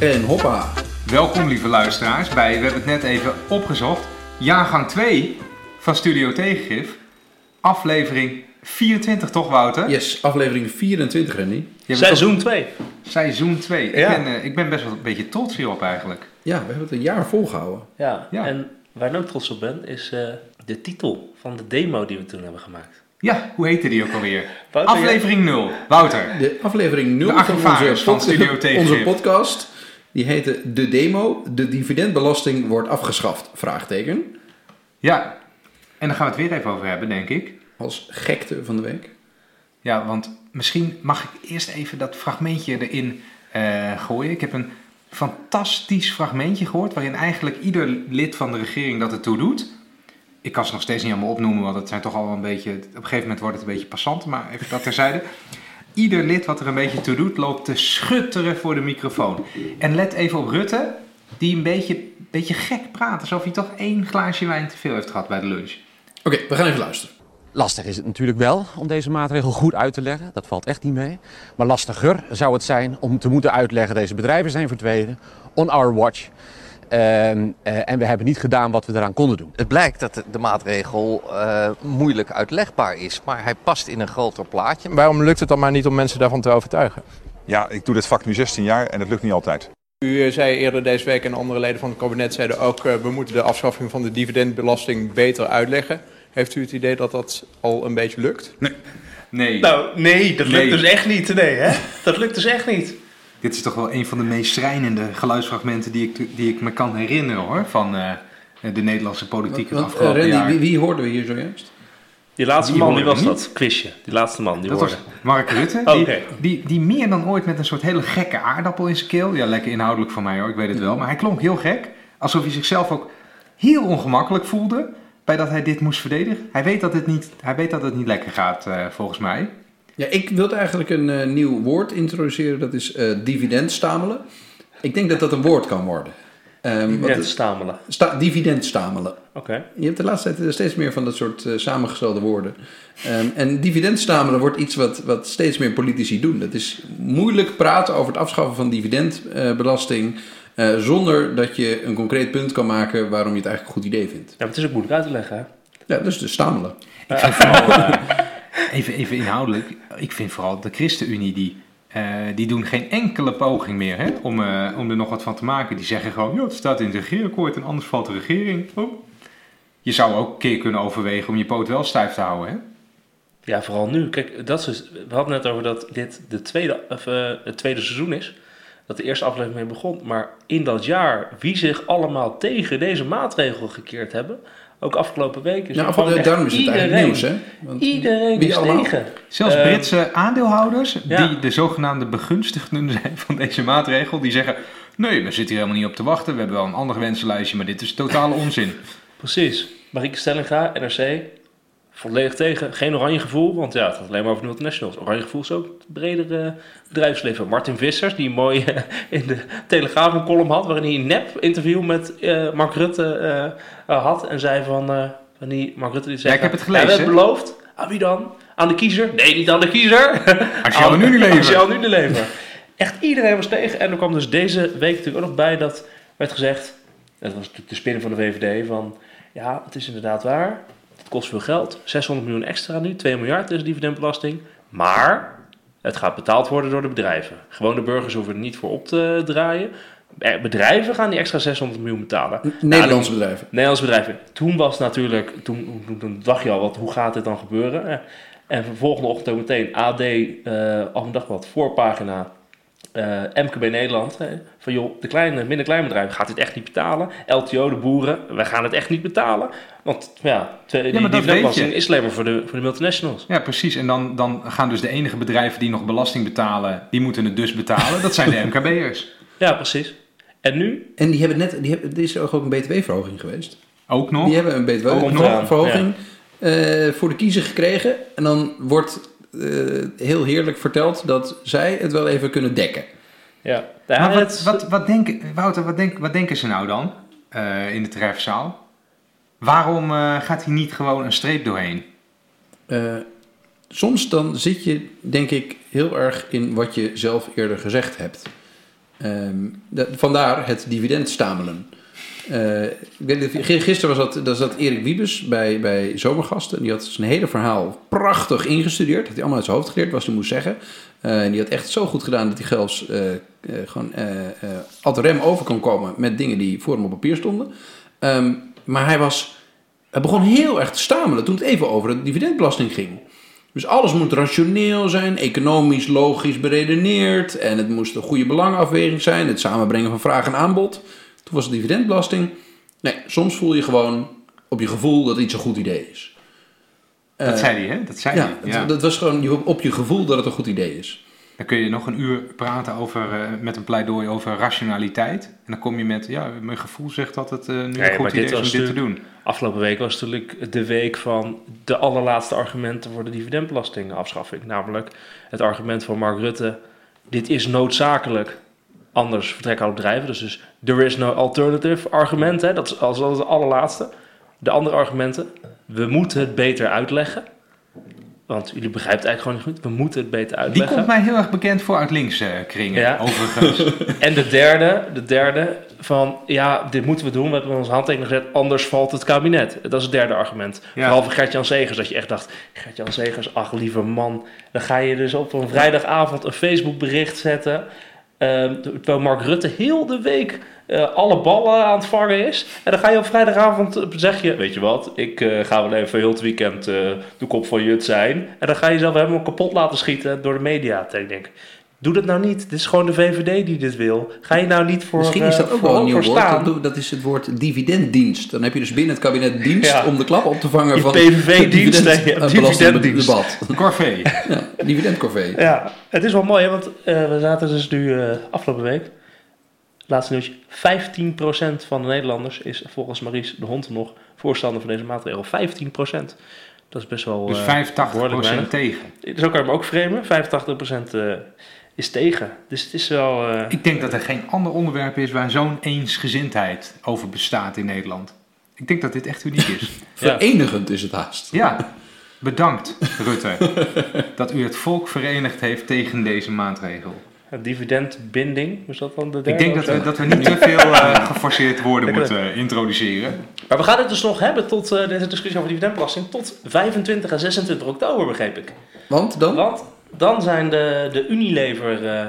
En hoppa. Welkom lieve luisteraars bij, we hebben het net even opgezocht, jaargang 2 van Studio Tegengif. Aflevering 24 toch Wouter? Yes, aflevering 24, Randy. Seizoen 2. toch- Seizoen 2. Ja. Ik, ben, eh, ik ben best wel een beetje trots hierop eigenlijk. Ja, we hebben het een jaar volgehouden. Ja. Ja. En waar ik ook trots op ben, is eh, de titel van de demo die we toen hebben gemaakt. Ja, hoe heette die ook alweer? Wouter, Aflevering 0. Wouter. De aflevering 0 De van onze, van Studio Tegengif. onze podcast. Die heette De Demo. De dividendbelasting wordt afgeschaft. Vraagteken. Ja, en daar gaan we het weer even over hebben, denk ik. Als gekte van de week. Ja, want misschien mag ik eerst even dat fragmentje erin eh, gooien. Ik heb een fantastisch fragmentje gehoord waarin eigenlijk ieder lid van de regering dat ertoe doet. Ik kan ze nog steeds niet allemaal opnoemen, want het zijn toch al een beetje. Op een gegeven moment wordt het een beetje passant, maar even dat terzijde. Ieder lid wat er een beetje toe doet, loopt te schutteren voor de microfoon. En let even op Rutte, die een beetje, beetje gek praat, alsof hij toch één glaasje wijn te veel heeft gehad bij de lunch. Oké, we gaan even luisteren. Lastig is het natuurlijk wel om deze maatregel goed uit te leggen. Dat valt echt niet mee. Maar lastiger zou het zijn om te moeten uitleggen: deze bedrijven zijn verdwenen. On our watch. Ehm, eh, en we hebben niet gedaan wat we eraan konden doen. Het blijkt dat de, de maatregel eh, moeilijk uitlegbaar is, maar hij past in een groter plaatje. Waarom lukt het dan maar niet om mensen daarvan te overtuigen? Ja, ik doe dit vak nu 16 jaar en het lukt niet altijd. U eh, zei eerder deze week en andere leden van het kabinet zeiden ook... we moeten de afschaffing van de dividendbelasting beter uitleggen. Heeft u het idee dat dat al een beetje lukt? Nee. Nou, nee, dat Nee. lukt dus echt niet. Nee, hè? Dat lukt dus echt niet. Dit is toch wel een van de meest schrijnende geluidsfragmenten die ik, die ik me kan herinneren hoor. Van eh, de Nederlandse politiek het eh, afgelopen Randy, jaar. wie, wie hoorden we hier zojuist? Die laatste Die man, wie was dat? Quizje. Die laatste man, die dat hoorde. was Mark Rutte. Die, Oké. die, die meer dan ooit met een soort hele gekke aardappel in zijn keel. Ja, lekker inhoudelijk van mij hoor, ik weet het wel. Maar hij klonk heel gek. Alsof hij zichzelf ook heel ongemakkelijk voelde. Bij dat hij dit moest verdedigen. Hij weet dat het niet, hij weet dat het niet lekker gaat, eh, volgens mij. Ja, ik wilde eigenlijk een eh, nieuw woord introduceren. Dat is eh dividendstamelen. Ik denk dat dat een woord kan worden. Ehm, is- stamelen. sta, dividendstamelen. Oké. Je hebt de laatste tijd steeds meer van dat soort eh, samengestelde woorden. Ehm, en dividendstamelen wordt iets wat, wat steeds meer politici doen. Dat is moeilijk praten over het afschaffen van dividendbelasting... eh, zonder dat je een concreet punt kan maken waarom je het eigenlijk een goed idee vindt. Ja, maar het is ook moeilijk uit te leggen, hè? Ja, dus de stamelen. Ik vind vooral, eh, even, even inhoudelijk, ik vind vooral de ChristenUnie, die, eh, die doen geen enkele poging meer hè, om, eh, om er nog wat van te maken. Die zeggen gewoon, ja, het staat in het regeerakkoord en anders valt de regering. Oh. Je zou ook een keer kunnen overwegen om je poot wel stijf te houden. Hè? Ja, vooral nu. Kijk, dat is dus, we hadden net over dat dit de tweede, of, eh, het tweede seizoen is. Dat de eerste aflevering mee begon. Maar in dat jaar, wie zich allemaal tegen deze maatregel gekeerd hebben. Ook afgelopen week. Is Ja, daarom is het eigenlijk iedereen- nieuws, hè? Want Iedereen wie is allemaal? tegen. Zelfs Eh, Britse aandeelhouders, ja. die de zogenaamde begunstigden zijn van deze maatregel, die zeggen, nee, we zitten hier helemaal niet op te wachten. We hebben wel een ander wensenlijstje, maar dit is totale onzin. Precies. Marieke Stellinga, NRC. Volledig tegen. Geen oranje gevoel, want ja, het gaat alleen maar over de multinationals. Oranje gevoel is ook het bredere bedrijfsleven. Martin Vissers, die mooi eh, in de Telegraaf een column had... waarin hij een nep-interview met eh, Mark Rutte eh, had. En zei van... van die Mark Rutte die zei... ik heb het gelezen, Ja, we hebben hè? beloofd. Aan wie dan? Aan de kiezer? Nee, niet aan de kiezer. Als je al nu niet Als je al leven. nu niet leven. Echt iedereen was tegen. En er kwam dus deze week natuurlijk ook nog bij dat werd gezegd... Dat was natuurlijk de spin van de VVD van... Ja, het is inderdaad waar. Het kost veel geld. 600 miljoen extra nu. 2 miljard is dividendbelasting. Maar het gaat betaald worden door de bedrijven. Gewone burgers hoeven er niet voor op te draaien. Bedrijven gaan die extra 600 miljoen betalen. Nederlandse Nou, bedrijven. Nederlandse bedrijven. Toen was natuurlijk, toen, toen, toen dacht je al, wat, hoe gaat dit dan gebeuren? En volgende ochtend ook meteen AD, eh Algemeen Dagblad, voorpagina, eh, MKB Nederland. hè, van joh, de kleine, minder kleine bedrijven gaat dit echt niet betalen. LTO, de boeren, wij gaan het echt niet betalen. Want ja, twee- die dividendbelasting is alleen maar voor de, voor de multinationals. Ja, precies. En dan, dan gaan dus de enige bedrijven die nog belasting betalen, die moeten het dus betalen. Dat zijn de MKB'ers. Ja, precies. En nu? En die hebben net, die hebben, er is ook een btw-verhoging geweest. Ook nog. Die hebben een btw-verhoging eh, voor de kiezer gekregen. En dan wordt eh, heel heerlijk verteld dat zij het wel even kunnen dekken. Ja, Maar wat, het- wat, wat denken, Wouter, wat, denk, wat denken ze nou dan eh, in de treffzaal? Waarom eh, gaat hier niet gewoon een streep doorheen? Eh, soms dan zit je, denk ik, heel erg in wat je zelf eerder gezegd hebt. Ehm, de- vandaar het dividend stamelen. Je- gisteren was dat, dat zat Erik Wiebes bij, bij Zomergasten. Die had zijn hele verhaal prachtig ingestudeerd. Had hij allemaal uit zijn hoofd geleerd, wat hij moest zeggen. Eh, en die had echt zo goed gedaan dat hij zelfs eh, gewoon ad rem over kon komen met dingen die voor hem op papier stonden. Ehm, maar hij, was, hij begon heel erg te stamelen toen het even over de dividendbelasting ging. Dus alles moet rationeel zijn, economisch, logisch beredeneerd. En het moest een goede belangafweging zijn, het samenbrengen van vraag en aanbod. Toen was het dividendbelasting. Nee, soms voel je gewoon op je gevoel dat iets een goed idee is. Dat Eh, zei hij, hè? Dat zei ja, hij. Ja. dat was gewoon je- op je gevoel dat het een goed idee is. Dan kun je nog een uur praten over, eh, met een pleidooi over rationaliteit. En dan kom je met, ja, mijn gevoel zegt dat het eh, nu Nee, een goed idee is om was dit te doen. Afgelopen week was natuurlijk de week van de allerlaatste argumenten voor de dividendbelastingafschaffing. Namelijk het argument van Mark Rutte: dit is noodzakelijk, anders vertrekken alle bedrijven. Dus, dus there is no alternative argument, hè? dat is als het allerlaatste. De andere argumenten: we moeten het beter uitleggen. Want jullie begrijpen het eigenlijk gewoon niet goed. We moeten het beter Die uitleggen. komt mij heel erg bekend voor uit links eh, kringen, Ja. overigens. En de derde, de derde van ja, dit moeten we doen. We hebben onze handtekening gezet, anders valt het kabinet. Dat is het derde argument. Ja. Vooral van Gert-Jan Segers, dat je echt dacht, Gert-Jan Segers, ach lieve man. Dan ga je dus op een vrijdagavond een Facebook bericht zetten. Ehm, terwijl Mark Rutte heel de week eh, alle ballen aan het vangen is. En dan ga je op vrijdagavond, eh, zeg je, weet je wat, ik eh, ga wel even heel het weekend eh, de kop van Jut zijn. En dan ga je jezelf helemaal kapot laten schieten door de media. Ik doe dat nou niet. Dit is gewoon de VVD die dit wil. Ga je nou niet voor Misschien is dat eh, ook wel een nieuw woord. Dat, dat is het woord dividenddienst. Dan heb je dus binnen het kabinet dienst Ja. om de klap op te vangen Die van PVV-dienst, dividend- nee, eh, dividenddienst. Corvée. Ja, dividendcorvée. Ja, het is wel mooi, hè, want eh, we zaten dus nu eh, afgelopen week. Laatste nieuwtje. 15% van de Nederlanders is volgens Maries de Hond nog voorstander van deze maatregel. 15%. Dat is best wel. Dus eh, 85% behoorlijk weinig. tegen. Zo kan je hem ook framen. 85% eh, is tegen. Dus het is wel. eh, Ik denk dat er geen ander onderwerp is waar zo'n eensgezindheid over bestaat in Nederland. Ik denk dat dit echt uniek is. Verenigend is het haast. Ja, bedankt Rutte dat u het volk verenigd heeft tegen deze maatregel. dividendbinding, is dat dan de Ik denk dat we, dat we niet te veel eh, geforceerd woorden Lekker. moeten introduceren. Maar we gaan het dus nog hebben tot eh, deze discussie over dividendbelasting tot 25 en 26 oktober, begreep ik. Want dan? Want dan zijn de, de Unilever eh,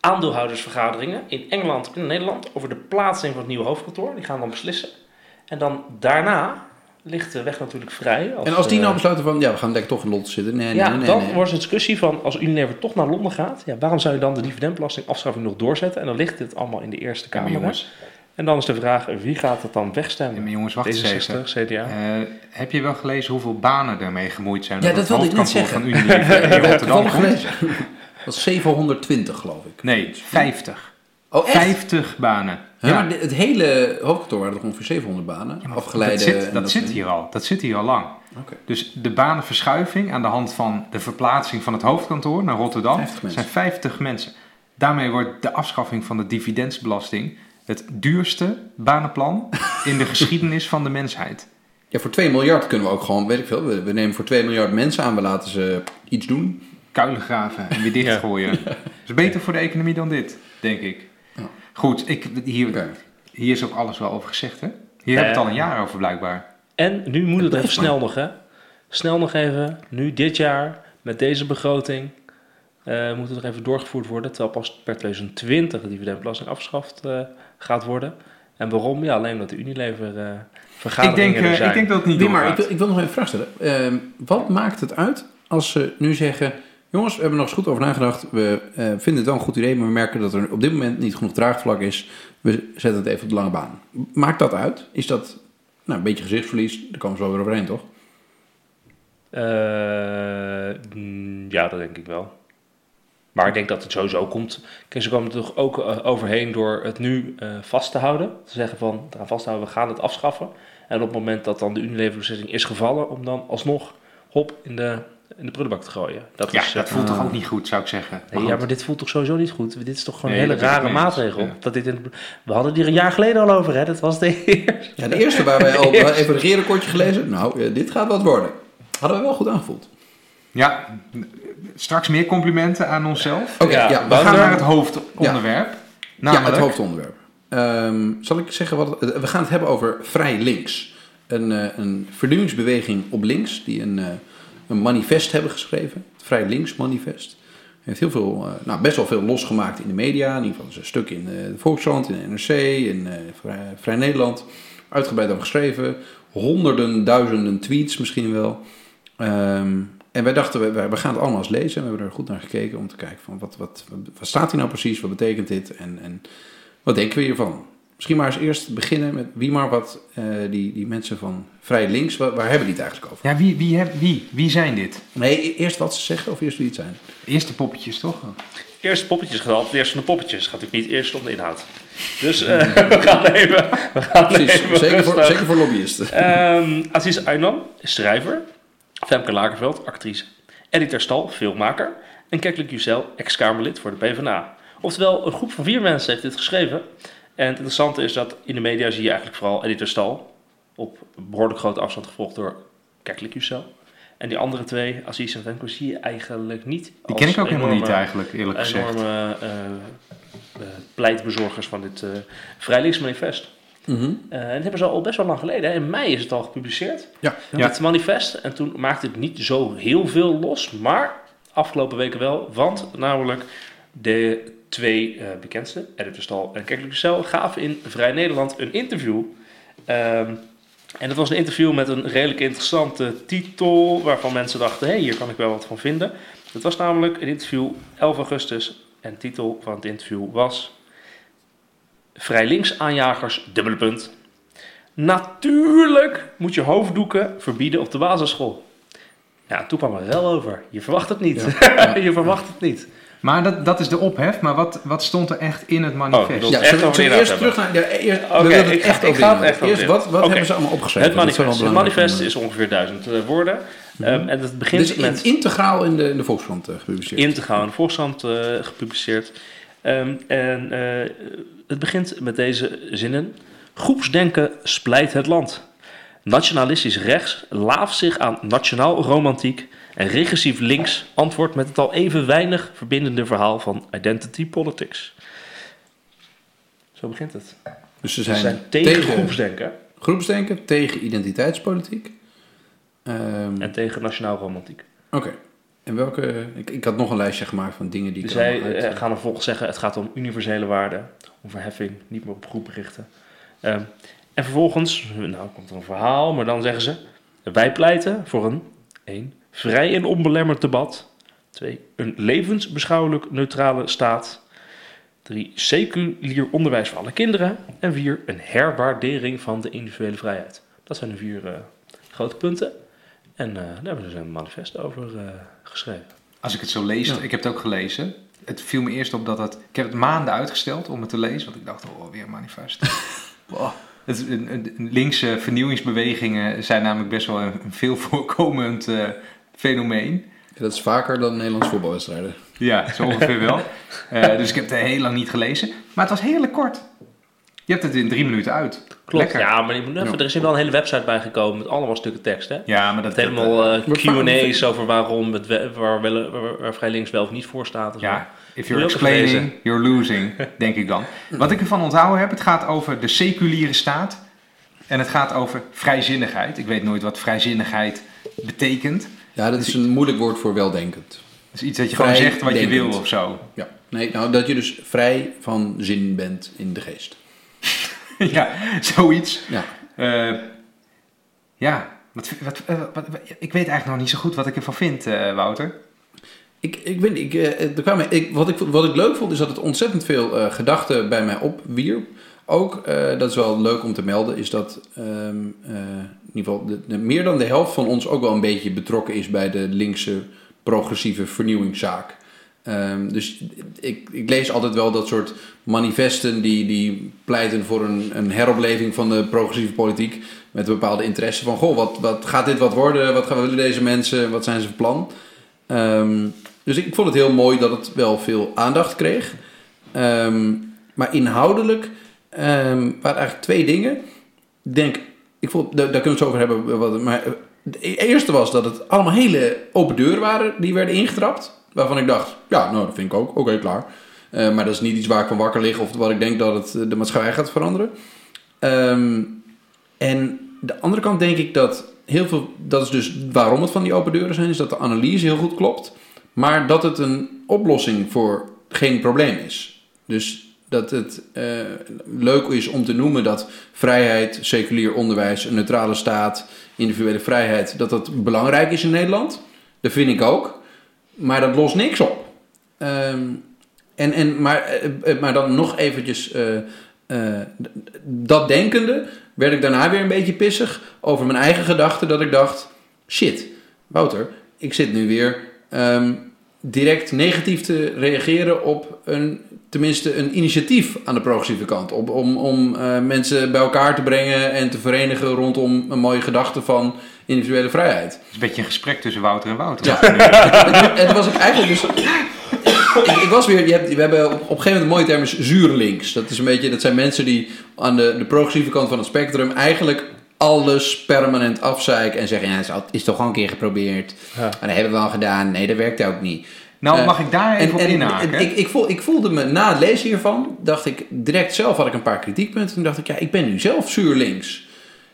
aandeelhoudersvergaderingen in Engeland en Nederland over de plaatsing van het nieuwe hoofdkantoor. Die gaan dan beslissen. En dan daarna ligt de weg natuurlijk vrij. En als die nou besluiten van, ja, we gaan lekker toch in Londen zitten. Nee, nee, ja, nee, nee. dan nee. wordt de discussie van als Unilever toch naar Londen gaat, ja, waarom zou je dan de dividendbelastingafschaffing nog doorzetten? En dan ligt dit allemaal in de Eerste Ja, Kamer. jongens, En dan is de vraag, wie gaat het dan ja, wegstemmen? maar jongens, wacht eens even. D66, CDA. Eh, heb je wel gelezen hoeveel banen ermee gemoeid zijn? Ja, het dat wilde ik net hoofdkantoor zeggen. van Unilever in Rotterdam Toevallig komt? gelezen. Dat is 720, geloof ik. Nee, 50. Oh, echt? 50 banen. Ja, maar het hele hoofdkantoor waren toch ongeveer 700 banen? Afgeleide. dat zit, dat zit hier al. Dat zit hier al lang. Oké. Dus de banenverschuiving aan de hand van de verplaatsing van het hoofdkantoor naar Rotterdam 50 mensen. zijn 50 mensen. Daarmee wordt de afschaffing van de dividendsbelasting het duurste banenplan in de geschiedenis van de mensheid. Ja, voor 2 miljard kunnen we ook gewoon, weet ik veel, we, we nemen voor 2 miljard mensen aan, we laten ze iets doen. Kuilen graven en weer dichtgooien. Dat is beter voor de economie dan dit, denk ik. Ja. Goed, ik, hier, hier is ook alles wel over gezegd, hè? Hier hebben we het al een jaar over, blijkbaar. En nu moet het even snel nog, hè? Snel nog even, nu dit jaar, met deze begroting, eh, moet het nog even doorgevoerd worden. Terwijl pas per 2020 de dividendbelasting afgeschaft eh, gaat worden. En waarom? Ja, alleen omdat de Unilever eh Ik vergaderingen denk, eh, er zijn. ik denk dat het niet Nee, maar ik wil, ik wil nog even een vraag stellen. Ehm, wat maakt het uit als ze nu zeggen... Jongens, we hebben er nog eens goed over nagedacht. We eh, vinden het wel een goed idee, maar we merken dat er op dit moment niet genoeg draagvlak is. We zetten het even op de lange baan. Maakt dat uit? Is dat nou, een beetje gezichtsverlies? Daar komen ze wel weer overheen, toch? Eh, mm, ja, dat denk ik wel. Maar ik denk dat het sowieso komt. Kijk, ze komen er toch ook eh, overheen door het nu eh, vast te houden. Te zeggen van, eraan vasthouden, we gaan het afschaffen. En op het moment dat dan de Unilever-beslissing is gevallen, om dan alsnog hop in de, in de prullenbak te gooien. Dat Ja, is, dat eh, voelt toch ook niet goed, zou ik zeggen. nee, ja, maar dit voelt toch sowieso niet goed? Dit is toch gewoon Nee, een hele rare maatregel. Ja. Dat dit in, we hadden die er een jaar geleden al over, hè? Dat was de eerste. Ja, de eerste waar wij al even een regeerakkoordje gelezen. Nou, dit gaat wat worden. Hadden we wel goed aangevoeld. Ja, straks meer complimenten aan onszelf. Oké, Ja, ja, We gaan naar het hoofdonderwerp. Ja, Namelijk? het hoofdonderwerp. Ehm, zal ik zeggen wat... we gaan het hebben over Vrij Links. Een, eh, een vernieuwingsbeweging op links die een, eh, een manifest hebben geschreven. Het Vrij Links manifest. Heeft heel veel, eh, nou, best wel veel losgemaakt in de media. In ieder geval is een stuk in eh, de Volkskrant, in de NRC, in eh, Vrij, Vrij Nederland. Uitgebreid over geschreven. Honderden, duizenden tweets misschien wel. Ehm, en wij dachten, we, we gaan het allemaal eens lezen. We hebben er goed naar gekeken om te kijken van wat, wat, wat staat hier nou precies? Wat betekent dit? En, en wat denken we hiervan? Misschien maar eens eerst beginnen met wie maar wat eh, die, die mensen van Vrij Links, waar, waar hebben die het eigenlijk over? Ja, wie, wie, heb- wie, wie zijn dit? Nee, e- eerst wat ze zeggen of eerst wie het zijn? Eerste poppetjes, toch? Eerst poppetjes gaat altijd eerst van de poppetjes. Het gaat natuurlijk niet eerst om de inhoud. Dus eh, we gaan even... We gaan Precies, even zeker voor, zeker voor lobbyisten. Ehm Aziz Aynan is schrijver. Femke Lagerveld, actrice. Eddie Terstal, filmmaker. En Keklik Yücel, ex-Kamerlid voor de PvdA. Oftewel, een groep van vier mensen heeft dit geschreven. En het interessante is dat in de media zie je eigenlijk vooral Eddie Terstal. Op behoorlijk grote afstand gevolgd door Keklik Yücel. En die andere twee, Aziz en Femke, zie je eigenlijk niet. Die ken ik ook helemaal niet eigenlijk, eerlijk gezegd. Enorme eh, pleitbezorgers van dit eh Vrijlinksmanifest. Eh, en dat hebben ze al best wel lang geleden. hè. In mei is het al gepubliceerd. Ja, Ja. Het manifest. En toen maakte het niet zo heel veel los. Maar afgelopen weken wel. Want namelijk de twee eh, bekendste, Editor Stal en Kekelijk Cel, gaven in Vrij Nederland een interview. Ehm, en dat was een interview met een redelijk interessante titel. Waarvan mensen dachten, hé, hey, hier kan ik wel wat van vinden. Het was namelijk een interview 11 augustus. En de titel van het interview was... Vrij links aanjagers, dubbele punt. Natuurlijk moet je hoofddoeken verbieden op de basisschool. Ja, toen kwam er wel over. Je verwacht het niet. je verwacht het niet. Maar dat, dat is de ophef. Maar wat, wat stond er echt in het manifest? Oh, Ja, echt over eerst terug naar... Ja, eerst, we het ik ga- echt ik ga het echt Eerst, wat, wat hebben ze allemaal opgeschreven? Het manifest, het manifest is ongeveer duizend eh, woorden. Ehm, en het begint Dit is met... in- integraal in de, in de Volkskrant eh, gepubliceerd. integraal in de Volkskrant eh, gepubliceerd. Ehm, en eh, het begint met deze zinnen. Groepsdenken splijt het land. Nationalistisch rechts laaft zich aan nationaal romantiek. En regressief links antwoordt met het al even weinig verbindende verhaal van identity politics. Zo begint het. dus ze Ze zijn, zijn tegen, groepsdenken groepsdenken, tegen identiteitspolitiek. Ehm, en tegen nationaal romantiek. Oké. En welke... Ik, ik had nog een lijstje gemaakt van dingen die ik Zij uit- eh, gaan vervolgens zeggen: het gaat om universele waarden, om verheffing, niet meer op groepen richten. Ehm, en vervolgens, nou komt er een verhaal, maar dan zeggen ze: wij pleiten voor een 1. vrij en onbelemmerd debat. 2. Een levensbeschouwelijk neutrale staat. 3. Seculier onderwijs voor alle kinderen. En 4. Een herwaardering van de individuele vrijheid. Dat zijn de vier eh, grote punten. En eh, daar hebben ze een manifest over eh, geschreven. Als ik het zo lees, ik heb het ook gelezen. Het viel me eerst op dat het... Ik heb het maanden uitgesteld om het te lezen, want ik dacht, oh, weer een manifest. Wow. Het, een, een- een linkse vernieuwingsbewegingen zijn namelijk best wel een, een veel voorkomend eh, fenomeen. Ja, dat is vaker dan Nederlands voetbalwedstrijden. Ja, zo ongeveer wel. Eh, dus ik heb het heel lang niet gelezen. Maar het was heerlijk kort. Je hebt het in drie minuten uit. Klopt, Lekker. ja, maar even, er is hier wel een hele website bijgekomen met allemaal stukken tekst. Hè? Ja, maar dat... Met helemaal vaak- Q&A's over waarom het we- waar, wel- waar, waar Vrij Links wel of niet voor staat. en zo. Ja, if you're explaining, you're losing, denk ik dan. Wat ik ervan onthouden heb, het gaat over de seculiere staat. En het gaat over vrijzinnigheid. Ik weet nooit wat vrijzinnigheid betekent. Ja, dat is een moeilijk woord voor weldenkend. Het is iets dat je gewoon zegt wat je wil of zo. Ja. Nee, nou dat je dus vrij van zin bent in de geest. ja, zoiets. Ja. Eh, ja, wat, wat, eh, wat- wat- ik weet eigenlijk nog niet zo goed wat ik ervan vind, eh, Wouter. Ik, ik weet ik, er kwamen, ik, wat, ik, wat ik leuk vond is dat het ontzettend veel eh, gedachten bij mij opwierp. Ook, dat is wel leuk om te melden, is dat ehm, eh, in ieder geval de, de- meer dan de helft van ons ook wel een beetje betrokken is bij de linkse progressieve vernieuwingszaak. Ehm, dus ik, ik lees altijd wel dat soort manifesten die, die pleiten voor een, een heropleving van de progressieve politiek. Met een bepaalde interesse van, goh, wat, wat gaat dit wat worden? Wat gaan willen deze mensen? Wat zijn ze van plan? Ehm, dus ik, vond het heel mooi dat het wel veel aandacht kreeg. Ehm, maar inhoudelijk waren eigenlijk twee dingen. Ik denk, ik vond, daar, kunnen we het over hebben. Maar de eerste was dat het allemaal hele open deuren waren die werden ingetrapt. Waarvan ik dacht, ja, nou dat vind ik ook. Oké, klaar. Eh, maar dat is niet iets waar ik van wakker lig of wat ik denk dat het eh, de maatschappij gaat veranderen. Ehm, en de andere kant denk ik dat heel veel, dat is dus waarom het van die open deuren zijn, is dat de analyse heel goed klopt, maar dat het een oplossing voor geen probleem is. Dus dat het eh, leuk is om te noemen dat vrijheid, seculier onderwijs, een neutrale staat, individuele vrijheid, dat dat belangrijk is in Nederland. Dat vind ik ook. Maar dat lost niks op. Ehm, en, en, maar, eh, eh, maar dan nog eventjes, eh, dat denkende, werd ik daarna weer een beetje pissig over mijn eigen gedachten. Dat ik dacht, shit, Wouter, ik zit nu weer ehm, direct negatief te reageren op een, tenminste een initiatief aan de progressieve kant. Om om eh, mensen bij elkaar te brengen en te verenigen rondom een mooie gedachte van individuele vrijheid. Het is een beetje een gesprek tussen Wouter en Wouter. Ja. en toen was ik eigenlijk dus... Ik, ik was weer... Je hebt, we hebben op, op een gegeven moment een mooie term is zuur links. Dat, is een beetje, dat zijn mensen die aan de, de progressieve kant van het spectrum... eigenlijk alles permanent afzeiken en zeggen... Ja, het is, al- is toch gewoon een keer geprobeerd. Ja. Maar dat hebben we al gedaan. Nee, dat werkt ook niet. Nou, Eh, mag ik daar even op en, en, inhaken? en ik, ik, voel, ik voelde me na het lezen hiervan, dacht ik direct zelf had ik een paar kritiekpunten. Toen dacht ik, ja, ik ben nu zelf zuur links.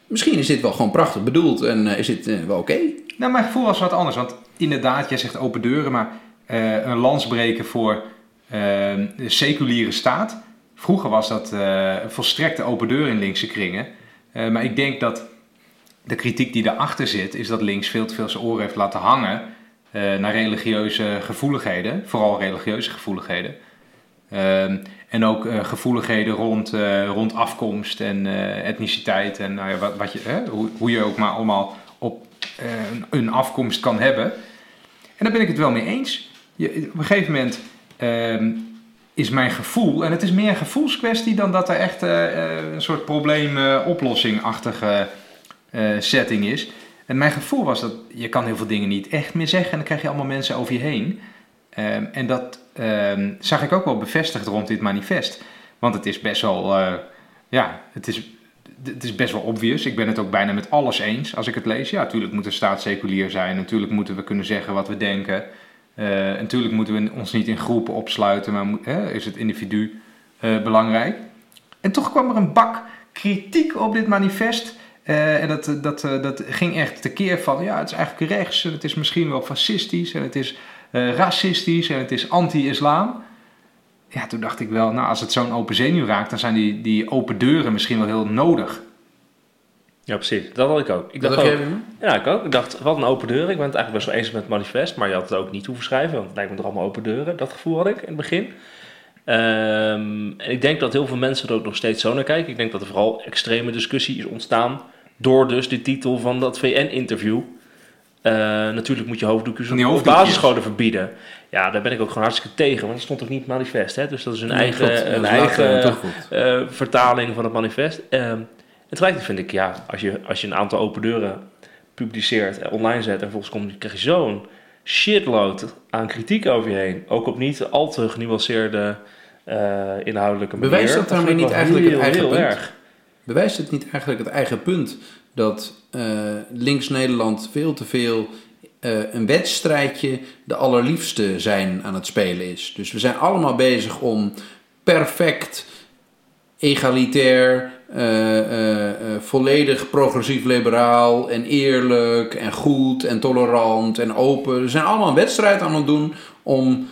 Misschien is dit wel gewoon prachtig bedoeld en eh, is dit eh, wel oké. Nou, mijn gevoel was wat anders. Want inderdaad, jij zegt open deuren, maar eh, een lans breken voor eh, de seculiere staat. Vroeger was dat eh, een volstrekte open deur in linkse kringen. Maar ik denk dat de kritiek die daarachter zit, is dat links veel te veel zijn oren heeft laten hangen naar religieuze gevoeligheden, vooral religieuze gevoeligheden. Ehm, en ook eh, gevoeligheden rond, eh, rond afkomst en eh, etniciteit en nou wat, wat je, hoe, hoe je ook maar allemaal op een, afkomst kan hebben. En daar ben ik het wel mee eens. Je, op een gegeven moment ehm, is mijn gevoel, en het is meer een gevoelskwestie dan dat er echt een soort probleem-oplossing-achtige setting is. En mijn gevoel was dat je kan heel veel dingen niet echt meer zeggen en dan krijg je allemaal mensen over je heen. Ehm, en dat ehm, zag ik ook wel bevestigd rond dit manifest. Want het is best wel, eh, ja, het is, het is best wel obvious. Ik ben het ook bijna met alles eens als ik het lees. Ja, natuurlijk moet de staat seculier zijn. Natuurlijk moeten we kunnen zeggen wat we denken. Eh, natuurlijk moeten we ons niet in groepen opsluiten, maar is het individu eh, belangrijk. En toch kwam er een bak kritiek op dit manifest. En dat, dat, dat ging echt tekeer van, ja, het is eigenlijk rechts en het is misschien wel fascistisch en het is eh, racistisch en het is anti-islam. Ja, toen dacht ik wel, nou, als het zo'n open zenuw raakt, dan zijn die, die open deuren misschien wel heel nodig. Ja, precies. Dat had ik ook. Ik Dat dacht ook, ja, ik ook. Ik dacht, wat een open deur. Ik ben het eigenlijk best wel eens met het manifest, maar je had het ook niet hoeven schrijven, want het lijkt me toch allemaal open deuren. Dat gevoel had ik in het begin. Ehm, en ik denk dat heel veel mensen er ook nog steeds zo naar kijken. Ik denk dat er vooral extreme discussie is ontstaan door dus de titel van dat VN-interview. Eh, natuurlijk moet je hoofddoekjes op hoofddoekjes. basisscholen verbieden. Ja, daar ben ik ook gewoon hartstikke tegen, want dat stond ook niet in het manifest. Hè? Dus dat is een Nee, eigen, een eh, eigen toegevoegd. eh, vertaling van het manifest. Ehm, en tegelijkertijd vind ik, ja, als je, als je een aantal open deuren publiceert en online zet en volgens komt, krijg je zo'n shitload aan kritiek over je heen. Ook op niet al te genuanceerde eh, inhoudelijke manier. Bewijst dat daarmee niet eigenlijk het eigen heel punt? erg. Bewijst het niet eigenlijk het eigen punt dat eh, links Nederland veel te veel eh, een wedstrijdje de allerliefste zijn aan het spelen is? Dus we zijn allemaal bezig om perfect, egalitair, eh, volledig progressief-liberaal en eerlijk en goed en tolerant en open. We zijn allemaal een wedstrijd aan het doen om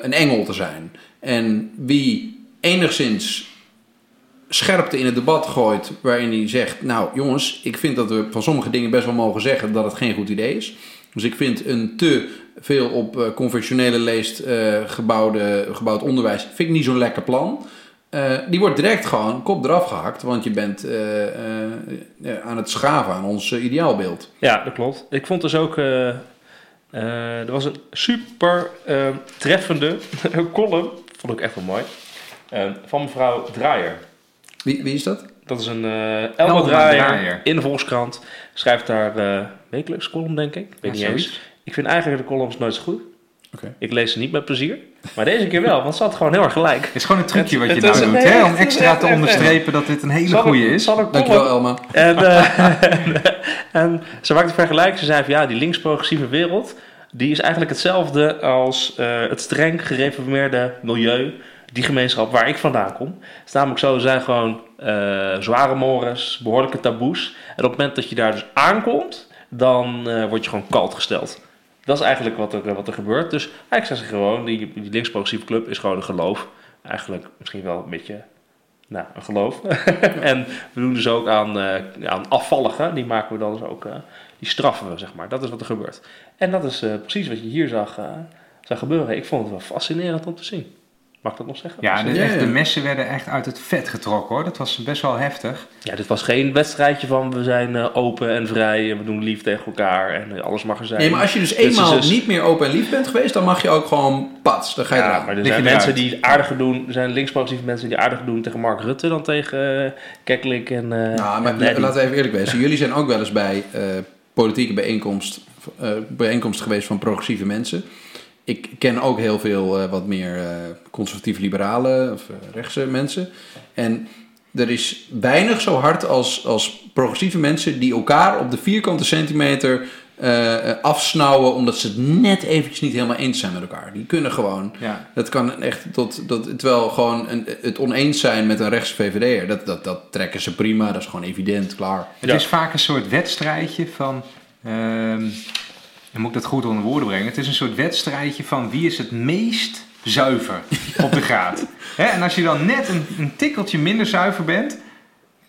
een engel te zijn. En wie enigszins scherpte in het debat gooit, waarin hij zegt: Nou, jongens, ik vind dat we van sommige dingen best wel mogen zeggen dat het geen goed idee is. Dus ik vind een te veel op eh, conventionele leest eh, gebouwde, gebouwd onderwijs, vind ik niet zo'n lekker plan. Eh, die wordt direct gewoon kop eraf gehakt, want je bent aan het schaven aan ons ideaalbeeld. Ja, dat klopt. Ik vond dus ook. er was een super treffende column. Vond ik echt wel mooi. van mevrouw Draaier. Wie, wie is dat? Dat is een eh Elma Draaier, Draaier. in de Volkskrant. Schrijft daar eh wekelijks column, denk ik. Ik weet Ja, niet eens. Ik vind eigenlijk de columns nooit zo goed. Oké. Ik lees ze niet met plezier. Maar deze keer wel, want ze had gewoon heel erg gelijk. Het is gewoon een trucje wat je Het nou doet, hè? om extra te onderstrepen dat dit een hele goede is. Dankjewel. Elma. En, eh, en ze maakte een vergelijking. Ze zei van ja, die links-progressieve wereld. die is eigenlijk hetzelfde als eh, het streng gereformeerde milieu, die gemeenschap waar ik vandaan kom. Het is namelijk zo, er zijn gewoon eh, zware mores, behoorlijke taboes. En op het moment dat je daar dus aankomt, dan eh, word je gewoon kalt gesteld. Dat is eigenlijk wat er, wat er gebeurt. Dus eigenlijk zeggen ze gewoon, die, die links-progressieve club is gewoon een geloof. Eigenlijk misschien wel een beetje nou, een geloof. en we doen dus ook aan, eh, aan afvalligen. Die maken we dan dus ook, die straffen we, zeg maar. Dat is wat er gebeurt. En dat is precies wat je hier zag, zag gebeuren. Ik vond het wel fascinerend om te zien. Mag ik dat nog zeggen? Ja, de, Ja, echt, ja. de messen werden echt uit het vet getrokken hoor. Dat was best wel heftig. Ja, dit was geen wedstrijdje van we zijn eh, open en vrij en we doen lief tegen elkaar en eh, alles mag er zijn. Nee, maar als je dus eenmaal dus- niet meer open en lief bent geweest, dan mag je ook gewoon pats. Dan ga je Ja, eraan. maar er zijn mensen eruit. die aardiger doen. Er zijn links-progressieve mensen die aardiger doen tegen Mark Rutte dan tegen uh, Keklik en. eh Nou, maar en laten we even eerlijk wezen. Jullie zijn ook wel eens bij eh, politieke bijeenkomst, eh, bijeenkomst geweest van progressieve mensen. Ik ken ook heel veel eh, wat meer eh, conservatieve liberalen of eh, rechtse mensen. En er is weinig zo hard als, als progressieve mensen die elkaar op de vierkante centimeter eh, eh, afsnauwen omdat ze het net eventjes niet helemaal eens zijn met elkaar. Die kunnen gewoon Ja. dat kan echt tot, tot terwijl gewoon een, het oneens zijn met een rechtse VVD'er, dat, dat, dat trekken ze prima, dat is gewoon evident, klaar. Het Ja. is vaak een soort wedstrijdje van. ehm dan moet ik dat goed onder woorden brengen. Het is een soort wedstrijdje van wie is het meest zuiver op de graad. Hè, en als je dan net een, een tikkeltje minder zuiver bent,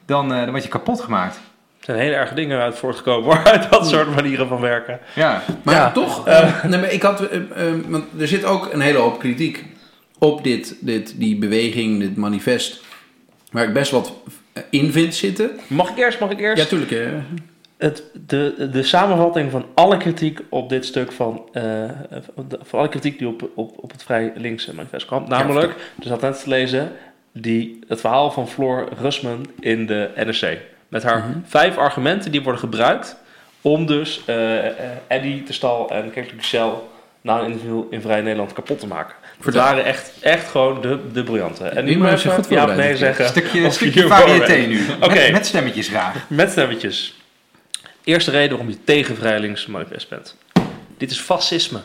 dan, eh, dan word je kapot gemaakt. Er zijn hele erge dingen uit voortgekomen hoor, uit dat soort manieren van werken. Ja, Maar Ja. toch, eh, nee, maar ik had, eh, eh, want er zit ook een hele hoop kritiek op dit, dit, die beweging, dit manifest, waar ik best wat in vind zitten. Mag ik eerst? Mag ik eerst? Ja, tuurlijk. eh. Het, de, de samenvatting van alle kritiek op dit stuk van, van alle kritiek die op, op, op het vrij linkse manifest kwam. Namelijk, er zat net te lezen, die, het verhaal van Floor Rusman in de NRC. Met haar vijf argumenten die worden gebruikt om dus eh, Eddie de Stal en Kijk Michel na een interview in Vrij Nederland kapot te maken. Het waren echt, echt gewoon de, de briljante. En nu mensen even goed ja nee zeggen. een stukje, stukje je nu. Met stemmetjes graag. Met stemmetjes. Eerste reden waarom je tegen Vrij Links manifest bent. Dit is fascisme.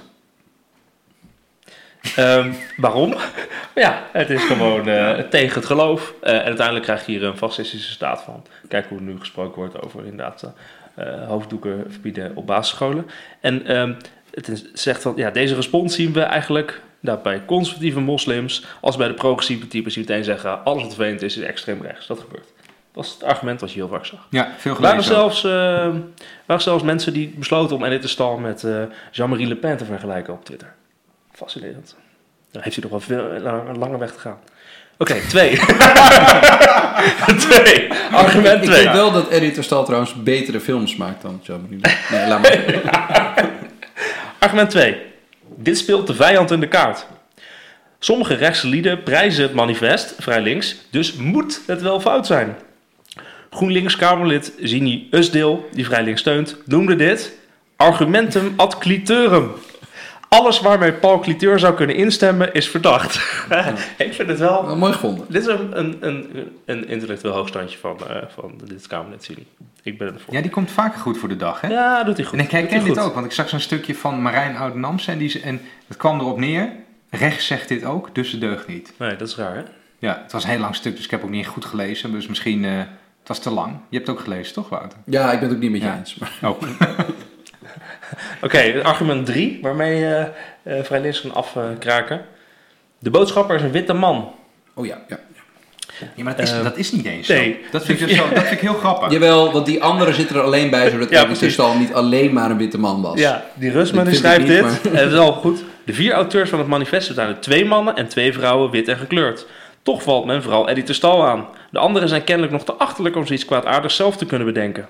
Ehm, waarom? ja, het is gewoon eh, tegen het geloof. Eh, en uiteindelijk krijg je hier een fascistische staat van. Kijk hoe er nu gesproken wordt over inderdaad eh, hoofddoeken verbieden op basisscholen. En ehm, het is, zegt van, ja, deze respons zien we eigenlijk nou, bij conservatieve moslims als bij de progressieve types die meteen zeggen alles wat vervelend is, is extreem rechts. Dat gebeurt. Dat was het argument wat je heel vaak zag. Ja, veel Er waren gelezen. ook. zelfs, eh, waren zelfs mensen die besloten om Edith de Stal met eh, Jean-Marie Le Pen te vergelijken op Twitter. Fascinerend. Dan heeft hij nog wel veel, een, een lange weg te gaan. Oké, twee. twee. Argument Ik twee. denk wel dat Eddie Terstal trouwens betere films maakt dan Jean-Marie Le Pen. Nee, laat maar. Argument 2. Dit speelt de vijand in de kaart. Sommige rechtse lieden prijzen het manifest, vrij links, dus moet het wel fout zijn. GroenLinks-Kamerlid Zini Usdeel, die vrij links steunt, noemde dit argumentum ad clitorum. Alles waarmee Paul Cliteur zou kunnen instemmen is verdacht. Ik vind het wel... Wel mooi gevonden. Dit is een, een, een, een intellectueel hoogstandje van, eh, van dit Kamerlid Zini. Ik ben ervoor. Ja, die komt vaker goed voor de dag, hè? Ja, doet hij goed. En ik herken dit goed. ook, want ik zag zo'n stukje van Marijn Oud-Namse en, die ze- en het kwam erop neer. Rechts zegt dit ook, dus het deugt niet. Nee, dat is raar, hè? Ja, het was een heel lang stuk, dus ik heb ook niet goed gelezen. Dus misschien, eh, het was te lang. Je hebt het ook gelezen, toch Wouter? Ja, ik ben het ook niet met je Ja. eens. Maar Oh. Oké, argument 3, waarmee je eh vrij links kan afkraken. De boodschapper is een witte man. Oh ja, ja. Ja, maar dat is, Eh, dat is niet eens nee. zo. Dat vind, ik dus zo, dat vind ik heel grappig. Jawel, want die anderen zitten er alleen bij, zodat Ja. Terstal niet alleen maar een witte man was. Ja, die Rusman Dat die schrijft niet, dit. En het is al goed. De vier auteurs van het manifest zijn er twee mannen en twee vrouwen wit en gekleurd. Toch valt men vooral Eddie Terstal aan. De anderen zijn kennelijk nog te achterlijk om zoiets kwaadaardigs zelf te kunnen bedenken.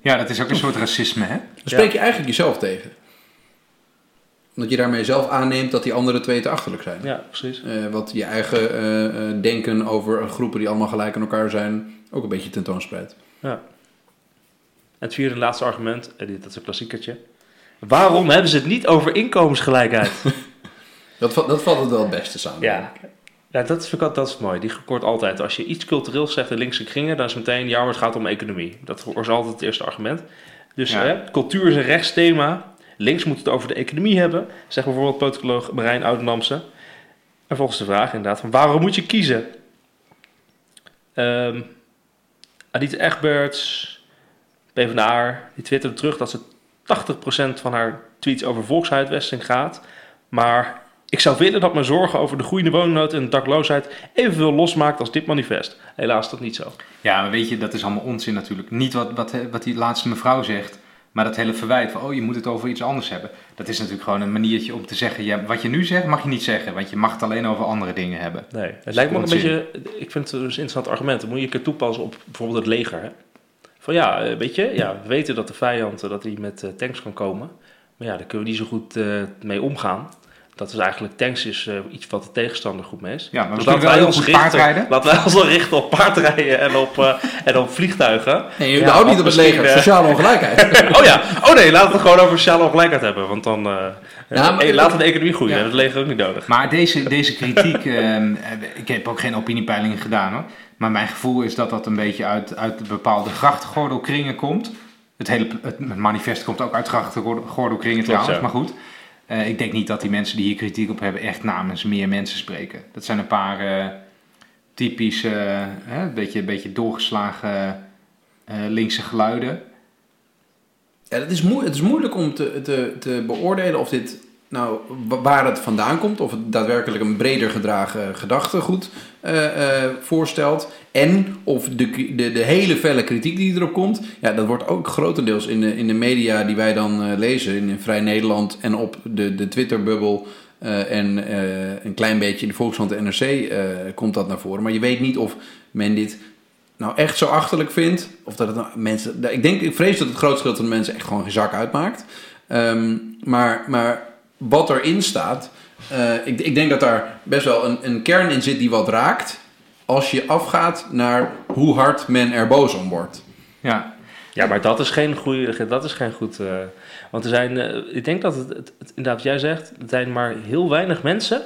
Ja, dat is ook een soort racisme, hè? Dan spreek je eigenlijk jezelf tegen. Omdat je daarmee zelf aanneemt dat die andere twee te achterlijk zijn. Ja, precies. Eh, wat je eigen eh, eh, denken over groepen die allemaal gelijk aan elkaar zijn, ook een beetje tentoonspreidt. Ja. En het vierde en laatste argument, en dit dat is een klassiekertje. Waarom hebben ze het niet over inkomensgelijkheid? Dat, dat valt het wel het beste samen. Ja, ja dat, vind ik, dat is mooi. Die gekoord altijd. Als je iets cultureels zegt in linkse kringen, dan is meteen, ja, maar het gaat om economie. Dat is altijd het eerste argument. Dus Ja. hè, cultuur is een rechtsthema. Links moet het over de economie hebben, zegt bijvoorbeeld politicoloog Marijn Oudnamse. En volgens de vraag inderdaad van waarom moet je kiezen? Ehm Adita Egberts, PvdA, die twitterde terug dat ze 80% van haar tweets over volkshuisvesting gaat. Maar ik zou willen dat mijn zorgen over de groeiende woningnood en de dakloosheid evenveel losmaakt als dit manifest. Helaas is dat niet zo. Ja, maar weet je, dat is allemaal onzin natuurlijk. Niet wat, wat, wat die laatste mevrouw zegt, maar dat hele verwijt van, oh, je moet het over iets anders hebben. Dat is natuurlijk gewoon een maniertje om te zeggen, ja, wat je nu zegt mag je niet zeggen, want je mag het alleen over andere dingen hebben. Nee, het lijkt me een beetje, ik vind het dus een interessant argument. Dan moet je een keer toepassen op bijvoorbeeld het leger. Hè? Van ja, eh, weet je, ja, we weten dat de vijand eh, dat hij met eh, tanks kan komen. Maar ja, daar kunnen we niet zo goed mee omgaan. Dat is eigenlijk, tanks is eh, iets wat de tegenstander goed mee is. Ja, maar we Dus laten wel wij ons richten, paardrijden. laten wij ons dan richten op paardrijden en op, eh, en op vliegtuigen. Nee, je Ja, houdt niet op het leger. eh, Sociale ongelijkheid. oh ja, oh nee, laten we het gewoon over sociale ongelijkheid hebben. Want dan eh maar- eh, laten we de economie groeien. Ja. Het leger ook niet nodig. Maar deze, deze kritiek, ehm, ik heb ook geen opiniepeilingen gedaan hoor. Maar mijn gevoel is dat dat een beetje uit, uit bepaalde grachtgordelkringen komt. Het hele het, het manifest komt ook uit grachtgordelkringen trouwens, ja. maar goed. Eh, ik denk niet dat die mensen die hier kritiek op hebben echt namens meer mensen spreken. Dat zijn een paar eh, typische, een beetje, beetje doorgeslagen linkse geluiden. Ja, het, is het is moeilijk om te, te beoordelen of dit nou wa- waar het vandaan komt, of het daadwerkelijk een breder gedragen gedachtegoed eh, voorstelt. En of de, de, de hele felle kritiek die erop komt, ja, dat wordt ook grotendeels in de, in de media die wij dan eh, lezen, in Vrij Nederland en op de, de Twitterbubbel. en een klein beetje in de Volkskrant en NRC komt dat naar voren. Maar je weet niet of men dit nou echt zo achterlijk vindt. Of dat het nou mensen. Ik denk, ik vrees dat het grootste deel van de mensen echt gewoon geen zak uitmaakt. Ehm, maar, maar wat erin staat. eh, ik, ik denk dat daar best wel een, een kern in zit die wat raakt. Als je afgaat naar hoe hard men er boos om wordt. Ja, Ja, maar dat is geen, goede, dat is geen goed. eh, want er zijn, eh, ik denk dat het, het, het- inderdaad, wat jij zegt, er zijn maar heel weinig mensen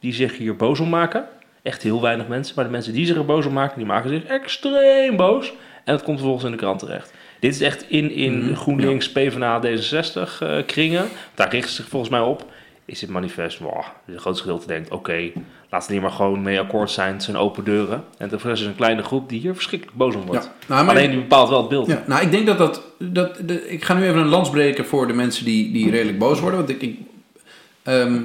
die zich hier boos om maken. Echt heel weinig mensen. Maar de mensen die zich er boos om maken, die maken zich extreem boos. En dat komt vervolgens in de krant terecht. Dit is echt in, in Mhm, GroenLinks, PvdA, D66 eh, kringen. Daar richten ze zich volgens mij op. Is dit manifest, wow, het grootste gedeelte denkt, oké, laten we hier maar gewoon mee akkoord zijn. Het zijn open deuren. En er is een kleine groep die hier verschrikkelijk boos om wordt. Ja, nou, maar- Alleen die bepaalt wel het beeld. Ja, nou, ik denk dat dat. dat de, ik ga nu even een lans breken voor de mensen die, die redelijk boos worden. Want ik. ik ehm,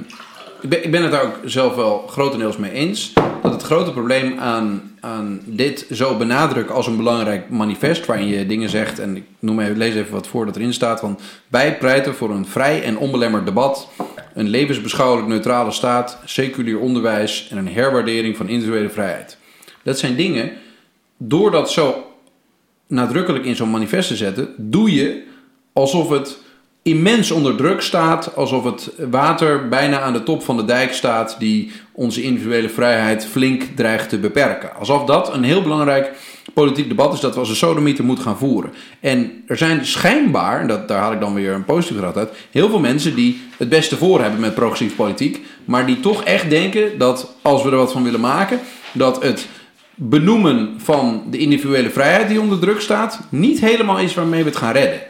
ik ben, ik ben het daar ook zelf wel grotendeels mee eens. Dat het grote probleem aan, aan dit zo benadrukken als een belangrijk manifest. waarin je dingen zegt. en ik noem even, lees even wat voor dat erin staat. Van, wij pleiten voor een vrij en onbelemmerd debat. een levensbeschouwelijk neutrale staat. seculier onderwijs. en een herwaardering van individuele vrijheid. Dat zijn dingen. door dat zo nadrukkelijk in zo'n manifest te zetten, doe je alsof het immens onder druk staat, alsof het water bijna aan de top van de dijk staat die onze individuele vrijheid flink dreigt te beperken. Alsof dat een heel belangrijk politiek debat is dat we als een sodomieter moeten gaan voeren. En er zijn schijnbaar, en dat, daar haal ik dan weer een positief raad uit, heel veel mensen die het beste voor hebben met progressief politiek, maar die toch echt denken dat als we er wat van willen maken, dat het benoemen van de individuele vrijheid die onder druk staat, niet helemaal is waarmee we het gaan redden.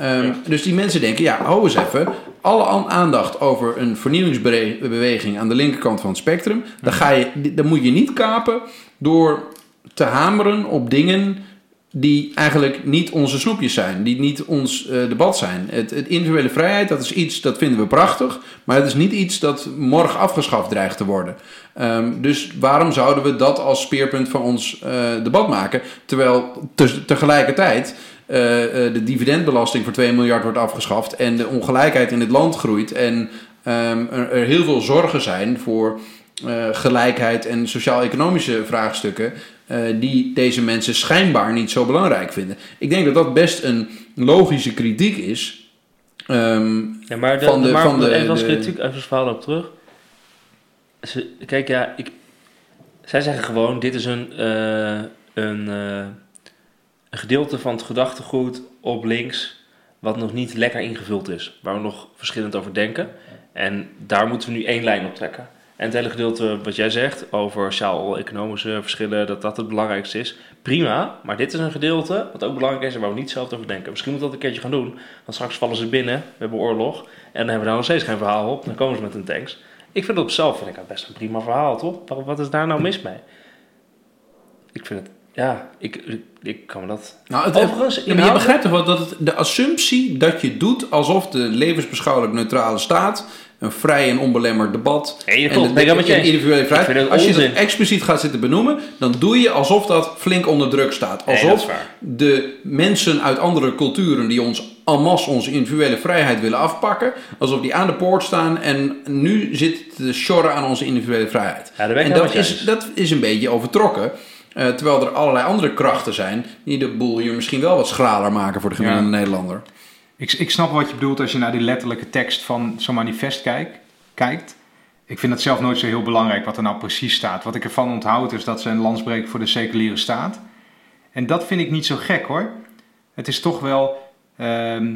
Ehm, Dus die mensen denken, ja, hou eens even. Alle an- aandacht over een vernieuwingsbeweging aan de linkerkant van het spectrum. Dan, ga je, dan moet je niet kapen door te hameren op dingen die eigenlijk niet onze snoepjes zijn. Die niet ons eh, debat zijn. Het, het individuele vrijheid, dat is iets, dat vinden we prachtig. Maar het is niet iets dat morgen afgeschaft dreigt te worden. Ehm, dus waarom zouden we dat als speerpunt van ons eh, debat maken? Terwijl te- tegelijkertijd eh, eh, de dividendbelasting voor 2 miljard wordt afgeschaft en de ongelijkheid in het land groeit en ehm, er, er heel veel zorgen zijn voor eh, gelijkheid en sociaal-economische vraagstukken die deze mensen schijnbaar niet zo belangrijk vinden. Ik denk dat dat best een logische kritiek is. Ehm, Ja, maar, de, Van de- maar van de- even als kritiek, even als verhaal op terug. Ze, kijk, ja, ik, zij zeggen gewoon, dit is een, een, een gedeelte van het gedachtegoed op links wat nog niet lekker ingevuld is. Waar we nog verschillend over denken. En daar moeten we nu één lijn op trekken. En het hele gedeelte wat jij zegt over sociaal-economische verschillen, dat dat het belangrijkste is. Prima, maar dit is een gedeelte wat ook belangrijk is en waar we niet zelf over denken. Misschien moeten we dat een keertje gaan doen. Want straks vallen ze binnen, we hebben oorlog. En dan hebben we daar nog steeds geen verhaal op. Dan komen ze met hun tanks. Ik vind het op zelf vind ik dat best een prima verhaal, toch? Wat is daar nou mis mee? Ik vind het, ja, ik, ik, kan me dat... Nou, het, Overigens, ja, maar je begrijpt toch wel dat het, de assumptie dat je doet alsof de levensbeschouwelijk neutrale staat, een vrij en onbelemmerd debat Nee, en de, individuele Ik vind vrijheid, het als je dat expliciet gaat zitten benoemen, dan doe je alsof dat flink onder druk staat. Alsof de mensen uit andere culturen die ons en masse onze individuele vrijheid willen afpakken, alsof die aan de poort staan en nu zit te sjorren aan onze individuele vrijheid. Ja, en dat is, dat is een beetje overtrokken. Eh, terwijl er allerlei andere krachten zijn die de boel hier misschien wel wat schraler maken voor de gemiddelde Ja. Nederlander. Ik, ik snap wat je bedoelt als je naar die letterlijke tekst van zo'n manifest kijkt, kijkt. Ik vind het zelf nooit zo heel belangrijk wat er nou precies staat. Wat ik ervan onthoud is dat ze een lans breken voor de seculiere staat. En dat vind ik niet zo gek hoor. Het is toch wel. ehm,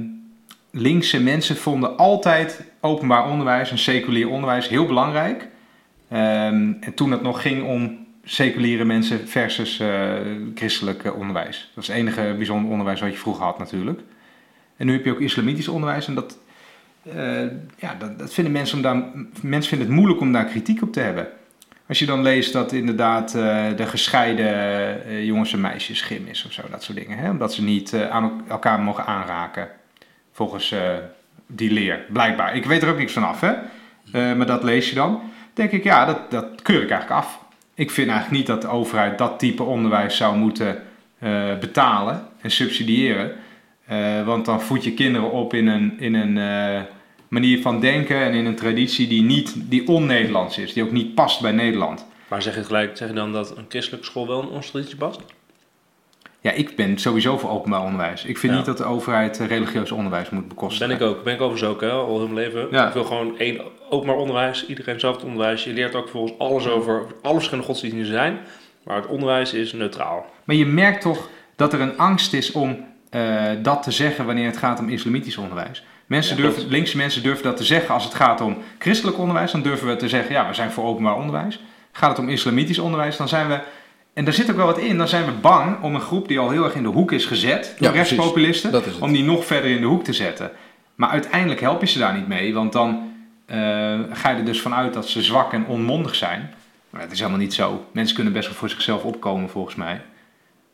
linkse mensen vonden altijd openbaar onderwijs en seculier onderwijs heel belangrijk. Ehm, en toen het nog ging om seculiere mensen versus eh, christelijk eh, onderwijs. Dat was het enige bijzonder onderwijs wat je vroeger had natuurlijk. En nu heb je ook islamitisch onderwijs en dat, eh, ja, dat, dat vinden mensen, om daar, mensen vinden het moeilijk om daar kritiek op te hebben. Als je dan leest dat inderdaad de gescheiden eh, jongens en meisjes gym is of zo, dat soort dingen. Hè? Omdat ze niet aan el- elkaar mogen aanraken, volgens die leer, blijkbaar. Ik weet er ook niks van af, hè? Maar dat lees je dan. denk ik, ja, dat, dat keur ik eigenlijk af. Ik vind eigenlijk niet dat de overheid dat type onderwijs zou moeten eh, betalen en subsidiëren. Eh, want dan voed je kinderen op in een, in een eh, manier van denken en in een traditie die, niet, die on-Nederlands is, die ook niet past bij Nederland. Maar zeg je gelijk, zeg je dan dat een christelijke school wel in onze traditie past? Ja, ik ben sowieso voor openbaar onderwijs. Ik vind Ja. niet dat de overheid eh, religieus onderwijs moet bekostigen. Ben ik ook. Ben ik overigens ook, hè, al heel mijn leven. Ja. Ik wil gewoon één openbaar onderwijs. Iedereen zelf het onderwijs. Je leert ook volgens alles over alle verschillende godsdiensten die zijn. Maar het onderwijs is neutraal. Maar je merkt toch dat er een angst is om eh, dat te zeggen wanneer het gaat om islamitisch onderwijs. Mensen Ja, durven, linkse mensen durven dat te zeggen als het gaat om christelijk onderwijs. Dan durven we te zeggen, ja, we zijn voor openbaar onderwijs. Gaat het om islamitisch onderwijs, dan zijn we... En daar zit ook wel wat in. Dan zijn we bang om een groep die al heel erg in de hoek is gezet... door Ja, rechtspopulisten, Dat om die nog verder in de hoek te zetten. Maar uiteindelijk help je ze daar niet mee. Want dan eh, ga je er dus vanuit dat ze zwak en onmondig zijn. Maar het is helemaal niet zo. Mensen kunnen best wel voor zichzelf opkomen, volgens mij.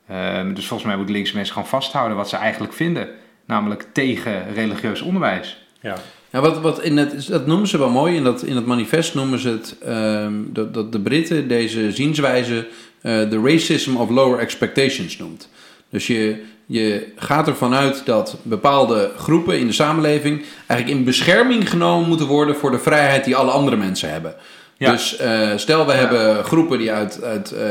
Ehm, dus volgens mij moeten linkse mensen gewoon vasthouden wat ze eigenlijk vinden. Namelijk tegen religieus onderwijs. Ja. Ja, wat, wat in het, dat noemen ze wel mooi. In, dat, in het manifest noemen ze het ehm, dat, dat de Britten deze zienswijze eh, de racism of lower expectations noemt. Dus je, je gaat ervan uit dat bepaalde groepen in de samenleving eigenlijk in bescherming genomen moeten worden voor de vrijheid die alle andere mensen hebben. Ja. Dus eh, stel we hebben groepen die uit, uit eh,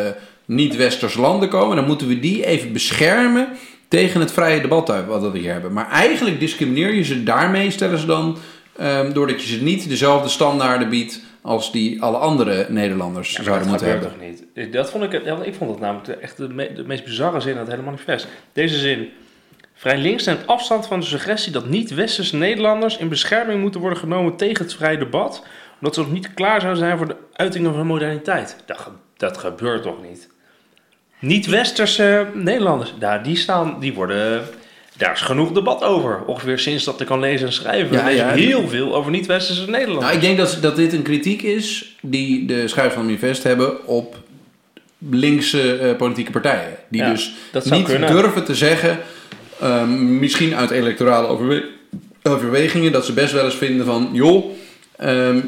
niet-westerse landen komen, dan moeten we die even beschermen tegen het vrije debat wat we hier hebben. Maar eigenlijk discrimineer je ze daarmee, stellen ze dan, ehm, doordat je ze niet dezelfde standaarden biedt als die alle andere Nederlanders Ja, maar zouden dat moeten gebeurt hebben. toch niet? Dat vond ik, ik vond dat namelijk echt de, me- de meest bizarre zin uit het hele manifest. Deze zin. Vrij links neemt afstand van de suggestie dat niet-westerse Nederlanders in bescherming moeten worden genomen tegen het vrije debat, omdat ze nog niet klaar zouden zijn voor de uitingen van moderniteit. Dat, dat gebeurt toch niet? Niet-westerse Nederlanders, daar, die staan, die worden, daar is genoeg debat over. Ongeveer sinds dat ik kan lezen en schrijven. Ja, lees ja. heel veel over niet-westerse Nederlanders. Nou, ik denk dat, dat dit een kritiek is die de schrijvers van het manifest hebben op linkse eh, politieke partijen. Die Ja, dus dat niet kunnen. durven te zeggen, ehm, misschien uit electorale overwe- overwegingen, dat ze best wel eens vinden van, joh, ehm,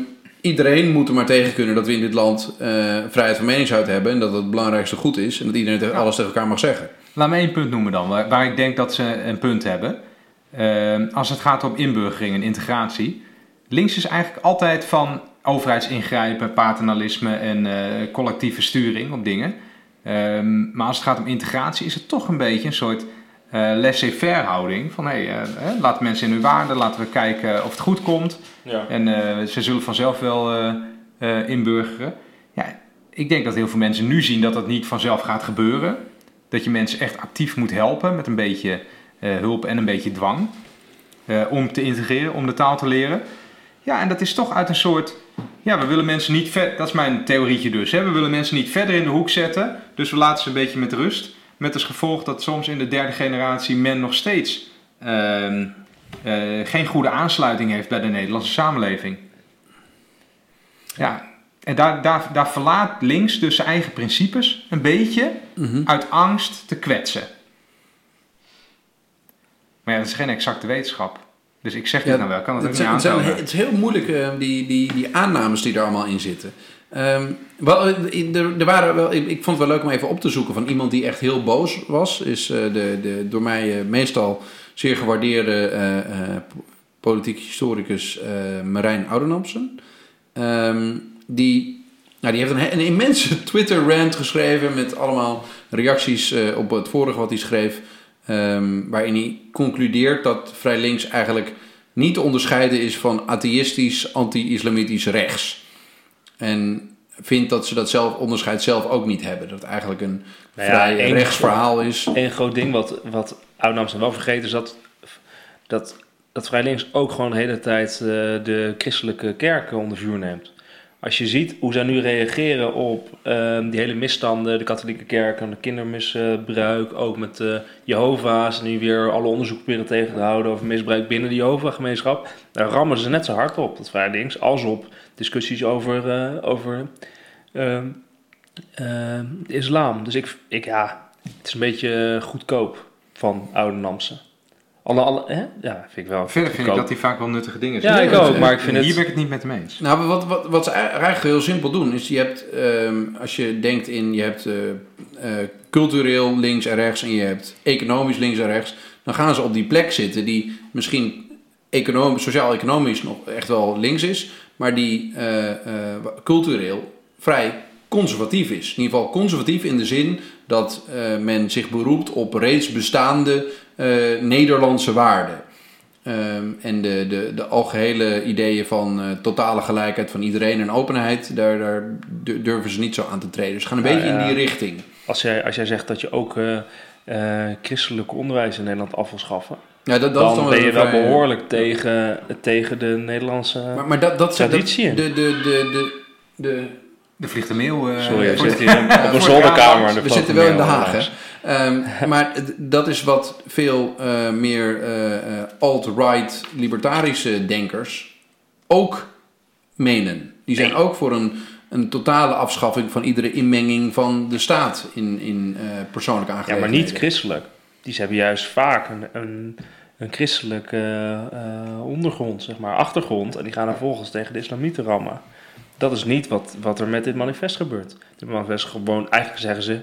iedereen moet er maar tegen kunnen dat we in dit land eh, vrijheid van meningsuiting hebben en dat het het belangrijkste goed is en dat iedereen alles tegen elkaar mag zeggen. Laat me één punt noemen dan, waar, waar ik denk dat ze een punt hebben. Ehm, als het gaat om inburgering en integratie. Links is eigenlijk altijd van overheidsingrijpen, paternalisme en eh, collectieve sturing op dingen. Ehm, maar als het gaat om integratie is het toch een beetje een soort eh laissez-faire houding. Van hé, hey, eh, laat mensen in hun waarde, laten we kijken of het goed komt. Ja. En ze zullen vanzelf wel inburgeren. Ja, ik denk dat heel veel mensen nu zien dat dat niet vanzelf gaat gebeuren. Dat je mensen echt actief moet helpen met een beetje eh, hulp en een beetje dwang. eh, om te integreren, om de taal te leren. Ja, en dat is toch uit een soort. Ja, we willen mensen niet ver. Dat is mijn theorietje dus. We willen mensen niet verder in de hoek zetten. Dus we laten ze een beetje met rust. Met als gevolg dat soms in de derde generatie men nog steeds ehm, eh, geen goede aansluiting heeft bij de Nederlandse samenleving. Ja, en daar, daar, daar verlaat links dus zijn eigen principes een beetje Mhm. uit angst te kwetsen. Maar ja, dat is geen exacte wetenschap. Dus ik zeg dit Ja, nou wel, ik kan het ook Het niet zijn, het, zijn, aantonen. het is heel moeilijk, eh, die, die, die aannames die er allemaal in zitten. Ehm, wel, eh, er, er waren wel, ik, ik vond het wel leuk om even op te zoeken van iemand die echt heel boos was. Is eh, de, de door mij eh, meestal zeer gewaardeerde politiek historicus Marijn Oudenamsen. Ehm, die, nou, die heeft een, een immense Twitter-rant geschreven met allemaal reacties eh, op het vorige wat hij schreef. Ehm, waarin hij concludeert dat Vrij Links eigenlijk niet te onderscheiden is van atheïstisch, anti-islamitisch rechts. En vindt dat ze dat zelf, onderscheid zelf ook niet hebben. Dat het eigenlijk een Nou ja, vrij één- rechts verhaal is. Eén groot ding wat, wat Oud-Amsterdam wel vergeten is dat, dat, dat Vrij Links ook gewoon de hele tijd eh, de christelijke kerken onder vuur neemt. Als je ziet hoe zij nu reageren op ehm, die hele misstanden, de katholieke kerk en de kindermisbruik, ook met eh, Jehovah's, nu weer alle onderzoeken tegen te houden over misbruik binnen de Jehovah-gemeenschap, daar rammen ze net zo hard op, dat Vrij als op discussies over, eh, over ehm, ehm, de islam. Dus ik, ik, ja, het is een beetje goedkoop van oude Namsen. Alle, alle, hè? Ja, vind ik wel. Verder vind ik dat hij vaak wel nuttige dingen Ja, zegt. ik ook, maar ik vind Hier het- ben ik het niet met hem eens. Nou, wat, wat, wat ze eigenlijk heel simpel doen, is je hebt, ehm, als je denkt in, je hebt eh, eh, cultureel links en rechts en je hebt economisch links en rechts, dan gaan ze op die plek zitten die misschien economisch, sociaal-economisch nog echt wel links is, maar die eh, eh, cultureel vrij conservatief is. In ieder geval conservatief in de zin dat eh, men zich beroept op reeds bestaande eh, Nederlandse waarden. Ehm, en de, de, de algehele ideeën van eh, totale gelijkheid van iedereen en openheid, daar, daar du- durven ze niet zo aan te treden. Dus ze gaan een Nou beetje in die richting. Als jij, als jij zegt dat je ook eh, christelijk onderwijs in Nederland af wil schaffen, Ja, dat, dat dan, is dan ben je wel vrij- behoorlijk tegen, tegen de Nederlandse Maar, maar dat, dat, traditie. de, de, de, de, Er vliegt een mail. eh, Sorry, zit de- op een de zolderkamer. er we zitten wel in Den Haag. Ehm, maar dat is wat veel eh, meer eh, eh, alt-right libertarische denkers ook menen. Die zijn ook voor een, een totale afschaffing van iedere inmenging van de staat in, in eh, persoonlijke Ja, maar aangelegenheden. niet christelijk. Die hebben juist vaak een, een, een christelijke eh, ondergrond, zeg maar, achtergrond. En die gaan vervolgens tegen de islamieten rammen. Dat is niet wat, wat er met dit manifest gebeurt. Dit manifest gewoon, eigenlijk zeggen ze,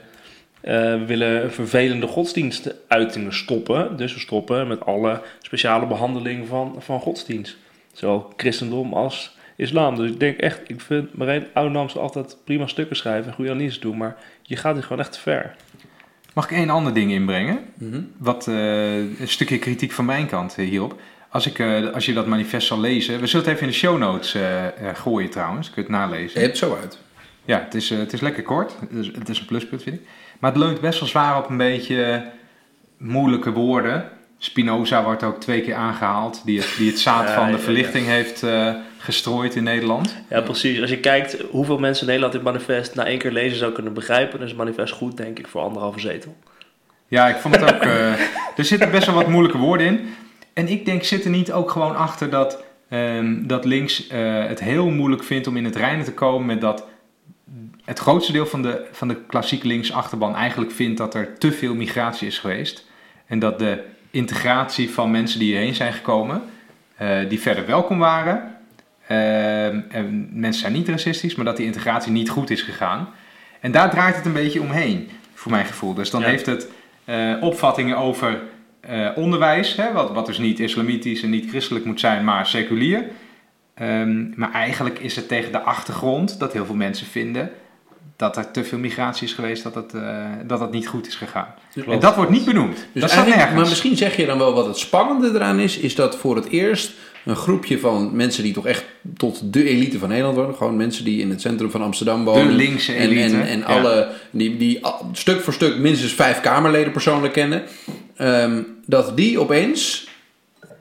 eh, we willen vervelende godsdienstuitingen stoppen. Dus we stoppen met alle speciale behandeling van, van godsdienst. Zowel christendom als islam. Dus ik denk echt, ik vind Marijn Oudnams altijd prima stukken schrijven en goede analyses doen. Maar je gaat hier gewoon echt te ver. Mag ik één ander ding inbrengen? Mhm. Wat eh, een stukje kritiek van mijn kant eh, hierop. Als, ik, eh, als je dat manifest zal lezen. We zullen het even in de show notes eh, eh, gooien trouwens. Kun je het nalezen. Je hebt het zo uit. Ja, het is, het is lekker kort. Het is, het is een pluspunt, vind ik. Maar het leunt best wel zwaar op een beetje moeilijke woorden. Spinoza wordt ook twee keer aangehaald. Die het, die het zaad Ja, van de ja. verlichting heeft eh, gestrooid in Nederland. Ja, precies. Als je kijkt hoeveel mensen in Nederland dit manifest na één keer lezen zou kunnen begrijpen, dan is het manifest goed, denk ik, voor anderhalve zetel. Ja, ik vond het ook. eh, er zitten best wel wat moeilijke woorden in. En ik denk, zit er niet ook gewoon achter dat, ehm, dat links eh, het heel moeilijk vindt om in het reinen te komen met dat het grootste deel van de, van de klassieke links achterban eigenlijk vindt dat er te veel migratie is geweest. En dat de integratie van mensen die hierheen zijn gekomen, eh, die verder welkom waren. ehm, en mensen zijn niet racistisch, maar dat die integratie niet goed is gegaan. En daar draait het een beetje omheen, voor mijn gevoel. Dus dan Ja. heeft het eh, opvattingen over eh, onderwijs, hè, wat, wat dus niet islamitisch en niet christelijk moet zijn, maar seculier. Ehm, maar eigenlijk is het tegen de achtergrond dat heel veel mensen vinden dat er te veel migratie is geweest, dat het, eh, dat het niet goed is gegaan. En dat wordt niet benoemd. Dus dat staat nergens. Maar misschien zeg je dan wel wat het spannende eraan is, is dat voor het eerst een groepje van mensen die toch echt tot de elite van Nederland worden, gewoon mensen die in het centrum van Amsterdam wonen. De linkse elite, en, en alle, die, die stuk voor stuk minstens vijf Kamerleden persoonlijk kennen, ehm, dat die opeens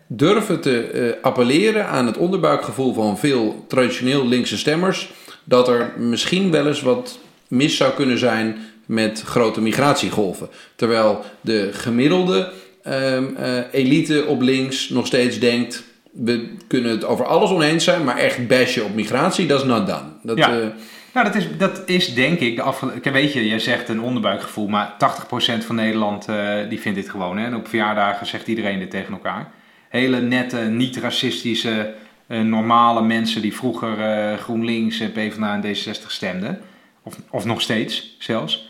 durven te eh, appelleren aan het onderbuikgevoel van veel traditioneel linkse stemmers. Dat er misschien wel eens wat mis zou kunnen zijn met grote migratiegolven. Terwijl de gemiddelde ehm, eh, elite op links nog steeds denkt. We kunnen het over alles oneens zijn, maar echt bashen op migratie, dat is not done. Dat, Ja. eh, Nou, dat is, dat is denk ik de afgelopen... Weet je, jij zegt een onderbuikgevoel, maar 80% van Nederland eh, die vindt dit gewoon. Hè? En op verjaardagen zegt iedereen dit tegen elkaar. Hele nette, niet-racistische, eh, normale mensen die vroeger eh, GroenLinks, eh, PvdA en D66 stemden. Of, of nog steeds zelfs.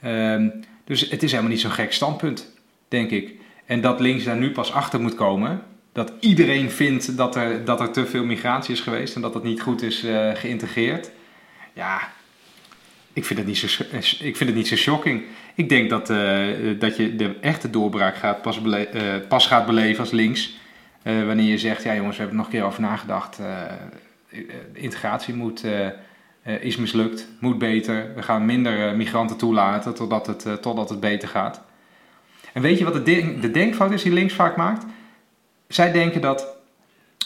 Ehm, dus het is helemaal niet zo'n gek standpunt, denk ik. En dat links daar nu pas achter moet komen... dat iedereen vindt dat er, dat er te veel migratie is geweest... en dat dat niet goed is geïntegreerd... Ja, ik vind het niet zo, ik vind het niet zo shocking. Ik denk dat, eh, dat je de echte doorbraak gaat pas, eh, pas gaat beleven als links. eh, wanneer je zegt, ja jongens, we hebben er nog een keer over nagedacht. eh, eh, integratie moet, eh, eh, is mislukt, moet beter. We gaan minder eh, migranten toelaten totdat het, eh, totdat het beter gaat. En weet je wat de, de denkfout is die links vaak maakt? Zij denken dat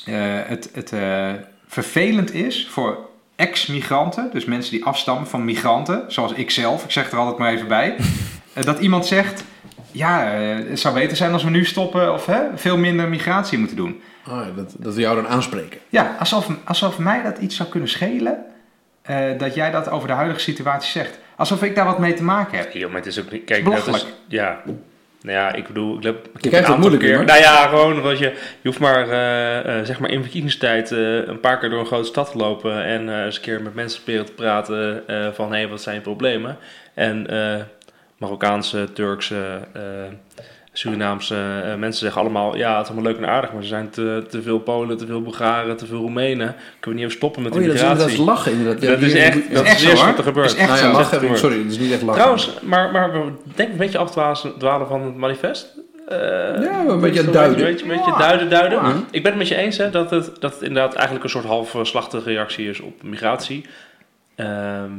eh, het, het eh, vervelend is voor ex-migranten, dus mensen die afstammen van migranten, zoals ik zelf, ik zeg er altijd maar even bij, eh, dat iemand zegt, ja, eh, het zou beter zijn als we nu stoppen of hè, veel minder migratie moeten doen. oh ja, dat, dat we jou dan aanspreken. Ja, alsof, alsof mij dat iets zou kunnen schelen, eh, dat jij dat over de huidige situatie zegt. Alsof ik daar wat mee te maken heb. Joh, maar het is ook niet... Kijk, dat is... Ja. Nou ja, ik bedoel... Ik heb, ik heb krijgt een moeilijk, keer- hoor. Nou ja, gewoon wat je... Je hoeft maar, eh, eh, zeg maar in verkiezingstijd... eh, een paar keer door een grote stad te lopen... en eens een keer met mensen proberen te praten... van, hé, wat zijn je problemen? En Marokkaanse, Turkse... Surinaamse eh, mensen zeggen allemaal... Ja, het is allemaal leuk en aardig... maar er zijn te, te veel Polen, te veel Bulgaren... te veel Roemenen. Kunnen we niet even stoppen met Oh ja, dat is lachen inderdaad. Ja, dat is echt... Dat echt is zo, eerst hoor. wat er gebeurt. Dat is echt nou zo. ja, lachen, sorry, dat is niet echt lachen. Trouwens, maar, maar we denk een beetje afdwalen dwalen van het manifest. Eh, Ja, een beetje een duiden. Beetje, een beetje Ja. duiden, duiden. Ja. Ik ben het met je eens hè, dat, het, dat het inderdaad eigenlijk een soort halfslachtige reactie is op migratie. Ehm,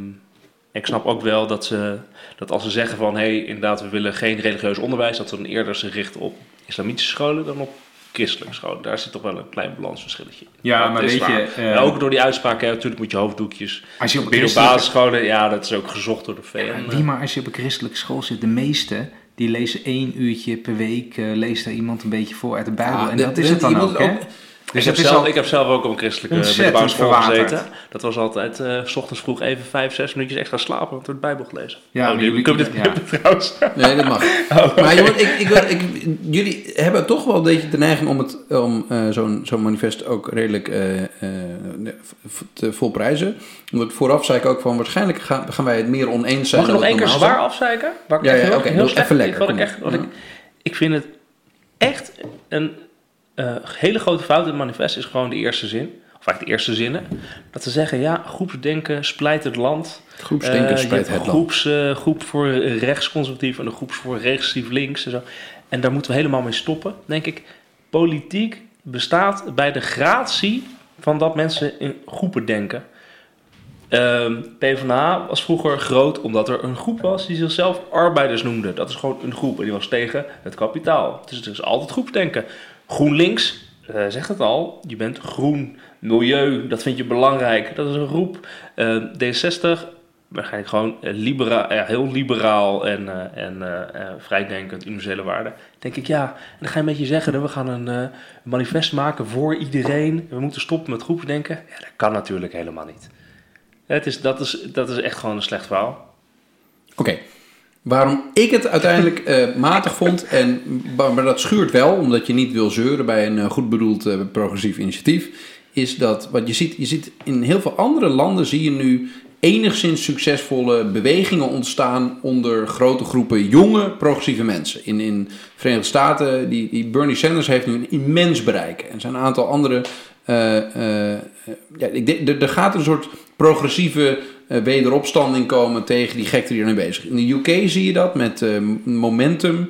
ik snap ook wel dat, ze, dat als ze zeggen van... hé, hey, inderdaad, we willen geen religieus onderwijs... dat ze dan eerder zich richten op islamitische scholen dan op christelijke scholen. Daar zit toch wel een klein balansverschilletje. Ja, Dat maar weet waar. je, eh, ook door die uitspraak, hè, natuurlijk moet je hoofddoekjes... als je op basisscholen, ja, dat is ook gezocht door de VN. Wie maar als je op een christelijke school zit, de meeste, die lezen één uurtje per week, eh, leest er iemand een beetje voor uit de Bijbel. Ja, en de- dat is de- het dan ook, hè? Dus ik, heb zelf, al ik heb zelf ook op een christelijke middelbare gezeten. Dat was altijd, eh, s ochtends vroeg even vijf, zes minuutjes extra slapen, want er wordt Bijbel gelezen. Ja, oh, maar jullie- kunnen dit ja. trouwens. Nee, dat mag. Maar jongen, ik, ik, wil- ik, jullie hebben toch wel een beetje de neiging om, het, om eh, zo'n zo'n manifest ook redelijk eh, eh, v- te volprijzen. Omdat vooraf zei ik ook van waarschijnlijk gaan, gaan wij het meer oneens zijn. Mag ik nog één keer zwaar afzeiken? Waar Ja, ja, heel, oké, slecht- even lekker, Wat ik, echt, wat ik, ik vind het echt een eh, hele grote fout in het manifest is gewoon de eerste zin. Of eigenlijk de eerste zinnen. Dat ze zeggen, ja, groepsdenken splijt het land. Groepsdenken Eh, hebt het land. groeps, eh, groep voor rechtsconservatief en een groep voor rechtsconservatief links en zo. En daar moeten we helemaal mee stoppen, denk ik. Politiek bestaat bij de gratie van dat mensen in groepen denken. Ehm PvdA was vroeger groot omdat er een groep was die zichzelf arbeiders noemde. Dat is gewoon een groep en die was tegen het kapitaal. Dus het is altijd groepsdenken. GroenLinks eh, zegt het al, je bent groen, milieu, dat vind je belangrijk. Dat is een groep. Eh, D60, waarschijnlijk gewoon eh, libera heel liberaal en, en vrijdenkend, universele waarden. denk ik, ja, en dan ga je een beetje zeggen, we gaan een manifest maken voor iedereen. We moeten stoppen met groepsdenken. Ja, dat kan natuurlijk helemaal niet. Het is, dat, is, dat is echt gewoon een slecht verhaal. Oké. Waarom ik het uiteindelijk eh, matig vond, en, maar dat schuurt wel, omdat je niet wil zeuren bij een eh, goed bedoeld eh, progressief initiatief, is dat wat je ziet, je ziet in heel veel andere landen zie je nu enigszins succesvolle bewegingen ontstaan onder grote groepen jonge progressieve mensen. In, in de Verenigde Staten, die, die Bernie Sanders heeft nu een immens bereik. En zijn een aantal andere. Ja, ik denk, er, gaat een soort progressieve eh, wederopstanding komen tegen die gekte die ermee bezig is. In de UK zie je dat met eh, Momentum.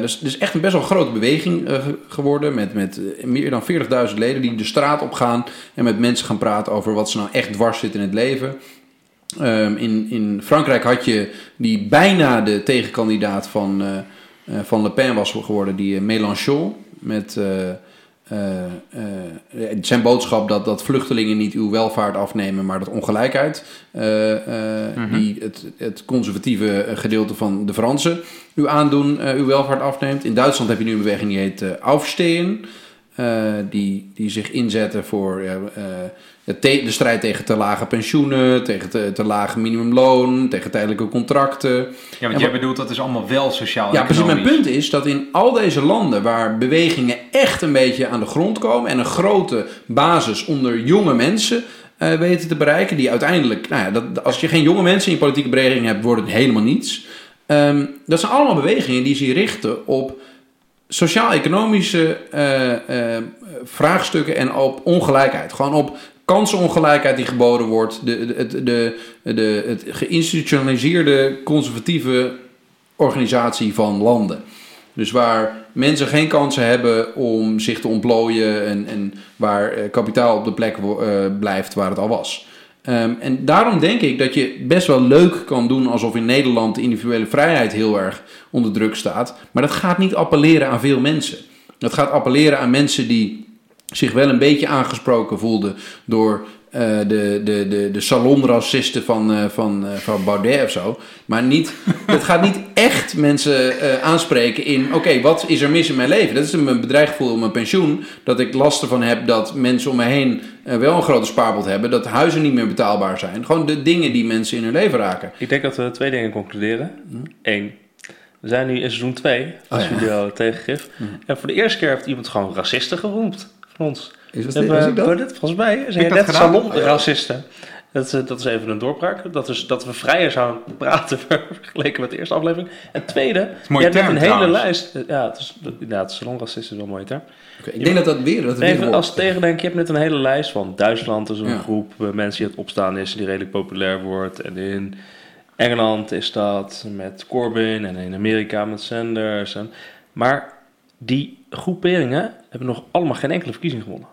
Dus het is echt een best wel grote beweging eh, ge- geworden. Met, met meer dan 40.000 leden die de straat op gaan. En met mensen gaan praten over wat ze nou echt dwars zit in het leven. Ehm, in, in Frankrijk had je die bijna de tegenkandidaat van, van Le Pen was geworden, die Mélenchon. met zijn boodschap dat, dat vluchtelingen niet uw welvaart afnemen, maar dat ongelijkheid, eh, eh, die het, het conservatieve gedeelte van de Fransen u aandoen, eh, uw welvaart afneemt. In Duitsland heb je nu een beweging die heet eh Aufstehen. eh, die, die zich inzetten voor eh, de, strijd tegen te lage pensioenen, tegen te, te lage minimumloon, tegen tijdelijke contracten. Ja, want En jij wat- bedoelt dat is allemaal wel sociaal Ja, precies. Mijn punt is dat in al deze landen waar bewegingen echt een beetje aan de grond komen en een grote basis onder jonge mensen eh, weten te bereiken, die uiteindelijk, nou ja, dat, als je geen jonge mensen in je politieke beweging hebt, wordt het helemaal niets. Ehm, dat zijn allemaal bewegingen die zich richten op sociaal-economische eh, eh, vraagstukken en op ongelijkheid. Gewoon op kansenongelijkheid die geboden wordt, de, de, het- de, de, het geïnstitutionaliseerde conservatieve organisatie van landen. Dus waar mensen geen kansen hebben om zich te ontplooien en, en waar eh, kapitaal op de plek eh, blijft waar het al was. Ehm, en daarom denk ik dat je best wel leuk kan doen alsof in Nederland de individuele vrijheid heel erg onder druk staat. Maar dat gaat niet appelleren aan veel mensen. Dat gaat appelleren aan mensen die zich wel een beetje aangesproken voelden door eh, de, de, de, de salonracisten van, eh, van, eh, van Baudet of zo. Maar niet, het gaat niet echt mensen aanspreken in... oké, wat is er mis in mijn leven? Dat is mijn bedreiggevoel om mijn pensioen. Dat ik last ervan heb dat mensen om me heen wel een grote spaarpot hebben. Dat huizen niet meer betaalbaar zijn. Gewoon de dingen die mensen in hun leven raken. Ik denk dat we twee dingen concluderen. Eén, we zijn nu in seizoen 2 als Oh ja. video tegengif. En voor de eerste keer heeft iemand gewoon racisten geroemd van ons. Is dat, was hebben- ik dat? Volgens mij zijn dat net salonracisten. Dat, is- dat is even een doorbraak. Dat, is, dat we vrijer zouden praten vergeleken met de eerste aflevering. En tweede, je hebt net term een hele trouwens. lijst. Ja, het is, inderdaad, salonracist is wel een mooie term. Ik denk dat dat weer... Dat het weer Even als tegendenk, je hebt net een hele lijst van Duitsland is een Ja. groep eh, mensen die het opstaan is, die redelijk populair wordt. En in Engeland is dat met Corbyn en in Amerika met Sanders. En, maar die groeperingen hebben nog allemaal geen enkele verkiezing gewonnen.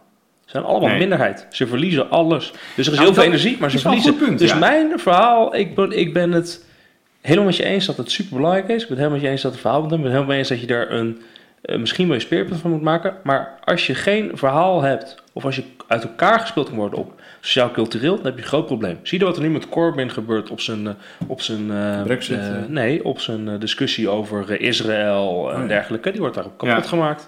Ze zijn allemaal Nee. minderheid. Ze verliezen alles. Dus er is Nou, heel veel energie, maar ze een verliezen. punt, dus ja. mijn verhaal, ik ben, ik ben het helemaal met je eens dat het super belangrijk is. Ik ben het helemaal met je eens dat het verhaal moet doen. Ik ben het helemaal met je eens dat je daar een eh, misschien wel je speerpunt van moet maken. Maar als je geen verhaal hebt, of als je uit elkaar gespeeld kan worden op sociaal-cultureel, dan heb je een groot probleem. Zie je wat er nu met Corbyn gebeurt op zijn, eh, op zijn eh, Brexit, eh, nee, op zijn discussie over Israël en Oh ja. dergelijke. Die wordt daarop kapot Ja. gemaakt.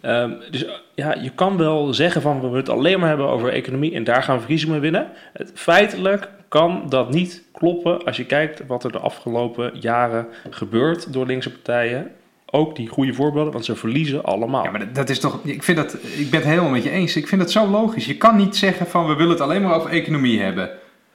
Ehm, dus ja, je kan wel zeggen van we het alleen maar hebben over economie en daar gaan we verkiezingen winnen. Het, feitelijk kan dat niet kloppen als je kijkt wat er de afgelopen jaren gebeurt door linkse partijen. Ook die goede voorbeelden, want ze verliezen allemaal. Ja, maar dat, dat is toch. Ik, vind dat, ik ben het helemaal met je eens. Ik vind het zo logisch. Je kan niet zeggen van we willen het alleen maar over economie hebben.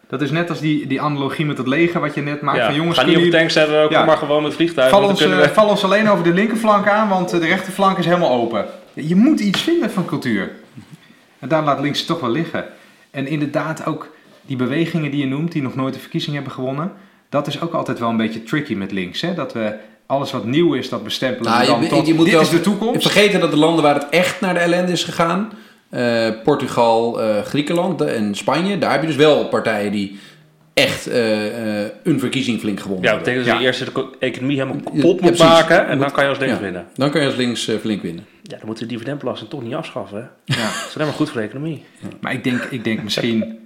Dat is net als die, die analogie met het leger wat je net maakt. Ja, van jongens, ga niet op kunnen de tank zetten, kom Ja. maar gewoon met vliegtuigen. val ons, eh, we... val ons alleen over de linkerflank aan, want de rechterflank is helemaal open. Je moet iets vinden van cultuur. En daar laat links toch wel liggen. En inderdaad ook die bewegingen die je noemt, die nog nooit de verkiezing hebben gewonnen. Dat is ook altijd wel een beetje tricky met links. Hè? Dat we alles wat nieuw is, dat bestempelen we Nou, dan je- tot, je moet dit wel is de toekomst. Vergeten dat de landen waar het echt naar de ellende is gegaan, eh, Portugal, eh, Griekenland en Spanje, daar heb je dus wel partijen die echt eh, eh, een verkiezing flink gewonnen Ja, dat betekent dat je Ja. eerst de co- economie helemaal kapot moet maken en Moet- dan kan je als links ja. winnen. Dan kan je als links flink winnen. Ja, dan moeten we de dividendbelasting toch niet afschaffen. Hè? Ja. Dat is alleen maar goed voor de economie. Maar ik denk, ik denk misschien...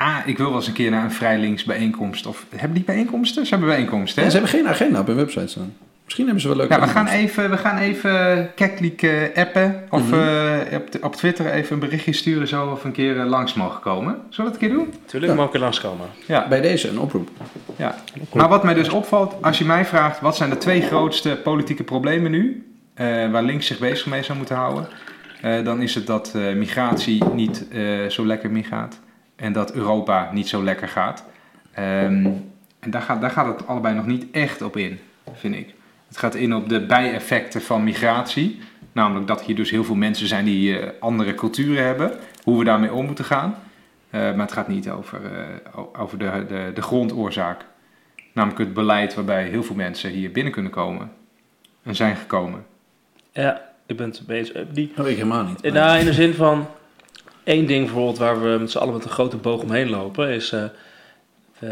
Ah, ik wil wel eens een keer naar een vrij links bijeenkomst. Of hebben die bijeenkomsten? Ze hebben bijeenkomsten, hè? Ja, ze hebben geen agenda op hun website staan. Misschien hebben ze wel leuke Ja, we gaan even, we gaan even Keklik eh, appen. Of Mhm. eh, op, op Twitter even een berichtje sturen zo of een keer eh, langs mogen komen. Zullen we dat een keer doen? Tuurlijk, Ja. ik er langskomen. Ja. Bij deze een oproep. ja. Maar wat mij dus opvalt, als je mij vraagt wat zijn de twee grootste politieke problemen nu, eh, waar links zich bezig mee zou moeten houden, eh, dan is het dat eh, migratie niet eh, zo lekker meegaat en dat Europa niet zo lekker gaat. Ehm, en daar gaat, daar gaat het allebei nog niet echt op in, vind ik. Het gaat in op de bijeffecten van migratie. Namelijk dat hier dus heel veel mensen zijn die eh, andere culturen hebben. Hoe we daarmee om moeten gaan. Eh, maar het gaat niet over, eh, over de, de, de grondoorzaak. Namelijk het beleid waarbij heel veel mensen hier binnen kunnen komen. En zijn gekomen. Ja, ik ben het bezig. Die, Oh, ik helemaal niet. Nou, in de zin van één ding bijvoorbeeld waar we met z'n allen met een grote boog omheen lopen, is eh, we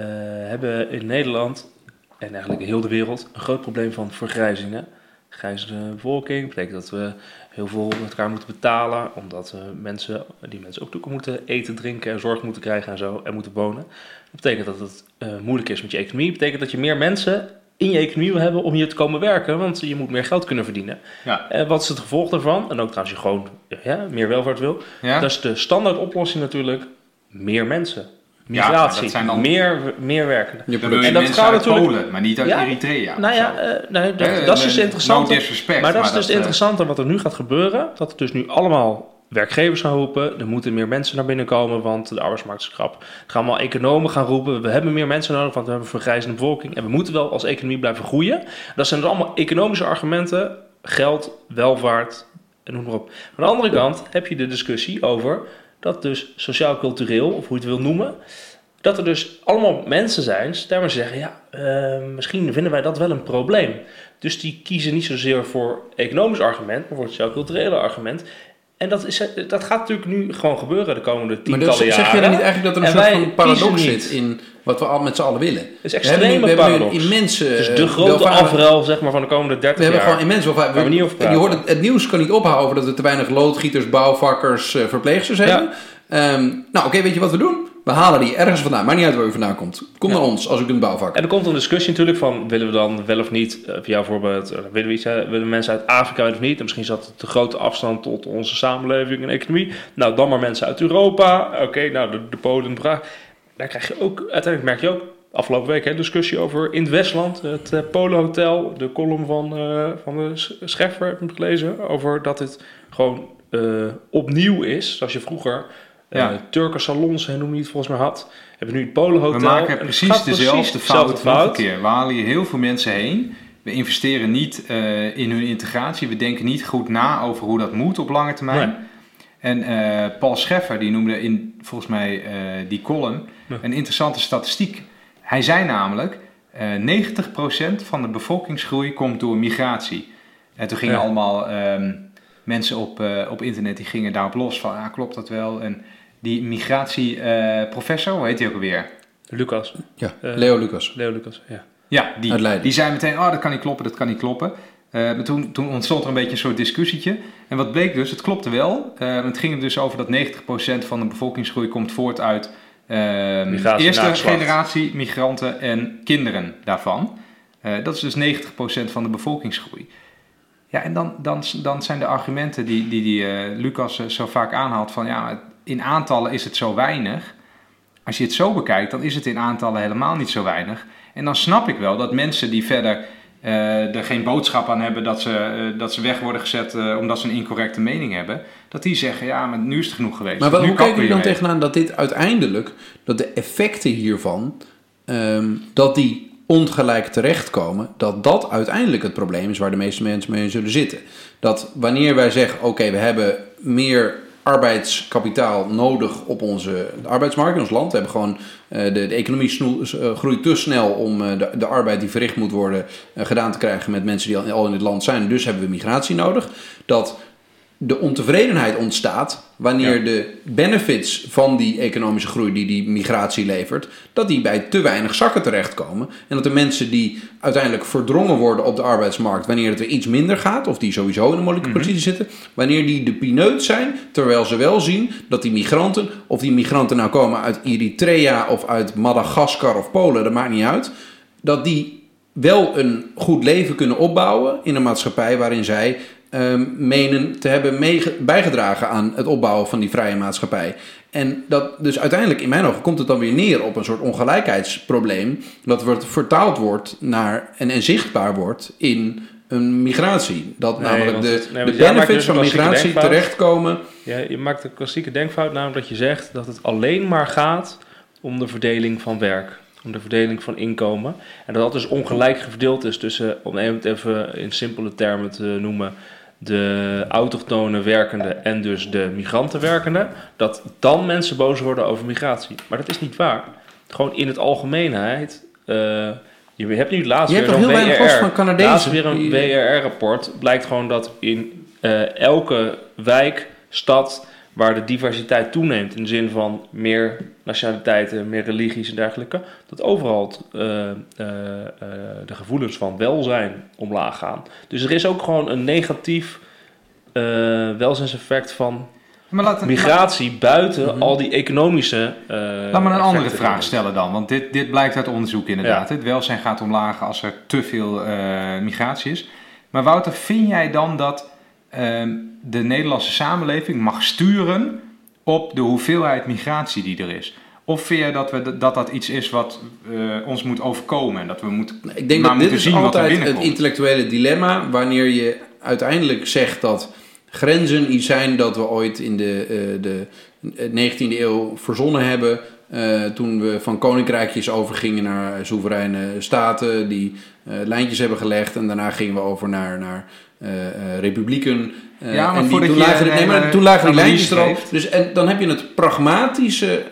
hebben in Nederland en eigenlijk in heel de wereld een groot probleem van vergrijzingen. grijzende bevolking. betekent dat we heel veel met elkaar moeten betalen. Omdat mensen, die mensen ook natuurlijk moeten eten, drinken en zorg moeten krijgen en zo. En moeten wonen. Dat betekent dat het eh, moeilijk is met je economie. Dat betekent dat je meer mensen in je economie wil hebben om hier te komen werken. Want je moet meer geld kunnen verdienen. Ja. En wat is het gevolg daarvan? En ook trouwens je gewoon ja, meer welvaart wil. Ja? Dat is de standaard oplossing natuurlijk. Meer mensen. Ja, Migratie. dat zijn dan- meer, meer werkenden. Je Dan wil je En dat mensen gaat uit natuurlijk- Polen, maar niet uit Ja, Eritrea. Nou ja, eh, nee, dat, Eh, dat is dus eh, interessant. no maar dat is maar dus dat, eh, interessant wat er nu gaat gebeuren. Dat er dus nu allemaal werkgevers gaan roepen. Er moeten meer mensen naar binnen komen, want de arbeidsmarkt is krap. Er gaan allemaal economen gaan roepen. We hebben meer mensen nodig, want we hebben een vergrijzende bevolking. En we moeten wel als economie blijven groeien. Dat zijn dus allemaal economische argumenten. Geld, welvaart en noem maar op. Aan de andere kant heb je de discussie over dat dus sociaal-cultureel, of hoe je het wil noemen... Dat er dus allemaal mensen zijn, daarmee zeggen, ja, eh, misschien vinden wij dat wel een probleem. Dus die kiezen niet zozeer voor economisch argument, maar voor het sociaal-culturele argument. En dat, is, dat gaat natuurlijk nu gewoon gebeuren de komende Maar tientallen dus, jaren. zeg je dan niet eigenlijk dat er een En soort van paradox zit in wat we al met z'n allen willen? Het is We hebben nu- extreme we hebben nu paradox. een immense Het is eh, de grote afruil zeg maar, van de komende 30 We hebben jaar. gewoon immens welvaart. Waar we niet over Je hoort het, het nieuws kan niet ophouden over dat we te weinig loodgieters, bouwvakkers, eh, verpleegsters hebben. Ehm, nou, oké, weet je wat we doen? We halen die ergens vandaan. Maakt niet uit waar u vandaan komt. Kom naar ons als u kunt bouwvakker. En er komt een discussie natuurlijk van, willen we dan wel of niet, eh, voor jou voorbeeld, eh, willen we iets, willen mensen uit Afrika of niet? En misschien zat het te grote afstand tot onze samenleving en economie. Nou, dan maar mensen uit Europa. Oké, nou, de, de Polen, de Praag. Daar krijg je ook, uiteindelijk merk je ook, afgelopen week, hè, discussie over in het Westland, het uh, Polo Hotel, de column van, eh, van de Scheffer, heb ik gelezen, over dat het gewoon eh, opnieuw is, zoals je vroeger... eh Ja. Turken salons, hè, noem je het volgens mij had. Hebben nu het Polo Hotel. We maken En precies dezelfde dezelfde fout nog een keer. We halen hier heel veel mensen heen. We investeren niet eh, in hun integratie. We denken niet goed na over hoe dat moet op lange termijn. Nee. En eh, Paul Scheffer, die noemde in volgens mij eh, die column een interessante statistiek. Hij zei namelijk, eh 90% van de bevolkingsgroei komt door migratie. En toen gingen Ja. allemaal ehm, mensen op, eh, op internet, die gingen daarop los van, ah, klopt dat wel? En die migratieprofessor, hoe heet hij ook alweer? Lucas. Ja, Eh, Leo Lucas. Leo Lucas, ja. Ja, die, die zei meteen, oh dat kan niet kloppen, dat kan niet kloppen. Eh, maar toen, toen ontstond er een beetje een soort discussietje. En wat bleek dus, het klopte wel. Eh, het ging er dus over dat 90% van de bevolkingsgroei komt voort uit Migratie, eerste generatie migranten en kinderen daarvan. Eh, dat is dus 90% van de bevolkingsgroei. Ja, en dan, dan, dan zijn de argumenten die, die, die eh, Lucas eh, zo vaak aanhaalt van ja, in aantallen is het zo weinig. Als je het zo bekijkt, dan is het in aantallen helemaal niet zo weinig. En dan snap ik wel dat mensen die verder eh, er geen boodschap aan hebben dat ze, dat ze weg worden gezet omdat ze een incorrecte mening hebben, dat die zeggen ja, maar nu is het genoeg geweest. Maar nu hoe we jullie dan tegenaan dat dit uiteindelijk, dat de effecten hiervan, ehm, dat die ongelijk terechtkomen, dat dat uiteindelijk het probleem is waar de meeste mensen mee zullen zitten. Dat wanneer wij zeggen, oké, we hebben meer arbeidskapitaal nodig op onze arbeidsmarkt in ons land. We hebben gewoon, eh, de, de economie eh, groeit te snel om eh, de, de arbeid die verricht moet worden gedaan te krijgen met mensen die al in het land zijn. Dus hebben we migratie nodig. Dat de ontevredenheid ontstaat wanneer Ja. de benefits van die economische groei die die migratie levert, dat die bij te weinig zakken terechtkomen. En dat de mensen die uiteindelijk verdrongen worden op de arbeidsmarkt, wanneer het weer iets minder gaat, of die sowieso in een moeilijke Mhm. positie zitten, wanneer die de pineut zijn, terwijl ze wel zien dat die migranten, of die migranten nou komen uit Eritrea of uit Madagaskar of Polen, dat maakt niet uit, dat die wel een goed leven kunnen opbouwen in een maatschappij waarin zij ehm, menen te hebben bijgedragen aan het opbouwen van die vrije maatschappij. En dat, dus uiteindelijk, in mijn ogen, komt het dan weer neer op een soort ongelijkheidsprobleem. Dat wordt vertaald wordt naar en, en zichtbaar wordt in een migratie. Dat Nee, namelijk want de, nee, de benefits dus een van migratie denkfout. terechtkomen. Ja, je maakt de klassieke denkfout namelijk dat je zegt dat het alleen maar gaat om de verdeling van werk. Om de verdeling van inkomen. En dat dat dus ongelijk verdeeld is tussen, om het even in simpele termen te noemen, de autochtone werkende en dus de migranten werkende. Dat dan mensen boos worden over migratie. Maar dat is niet waar. Gewoon in het algemeenheid. eh, je hebt nu laatst Je weer zo'n WRR. Laatst weer een WRR-rapport. Blijkt gewoon dat in eh, elke wijk, stad, waar de diversiteit toeneemt in de zin van meer nationaliteiten, meer religies en dergelijke, dat overal eh, eh, eh, de gevoelens van welzijn omlaag gaan. Dus er is ook gewoon een negatief eh, welzijnseffect van Maar laat, migratie buiten Mhm. al die economische. eh, Laat me een andere vraag stellen dan, want dit, dit blijkt uit onderzoek inderdaad. Het welzijn gaat omlaag als er te veel eh, migratie is. Maar Wouter, vind jij dan dat de Nederlandse samenleving mag sturen op de hoeveelheid migratie die er is? Of vind jij dat we, dat, dat iets is wat eh, ons moet overkomen en dat we moeten Ik denk maar dat dit is er altijd het intellectuele dilemma wanneer je uiteindelijk zegt dat grenzen iets zijn dat we ooit in de, eh, de 19e eeuw verzonnen hebben. Eh, toen we van koninkrijkjes overgingen naar soevereine staten die eh, lijntjes hebben gelegd. En daarna gingen we over naar, naar eh, republieken. Ja, maar en die, toen, lagen, een nee, maar hele toen lagen die lijntjes erop. geeft. Dus en dan heb je het pragmatische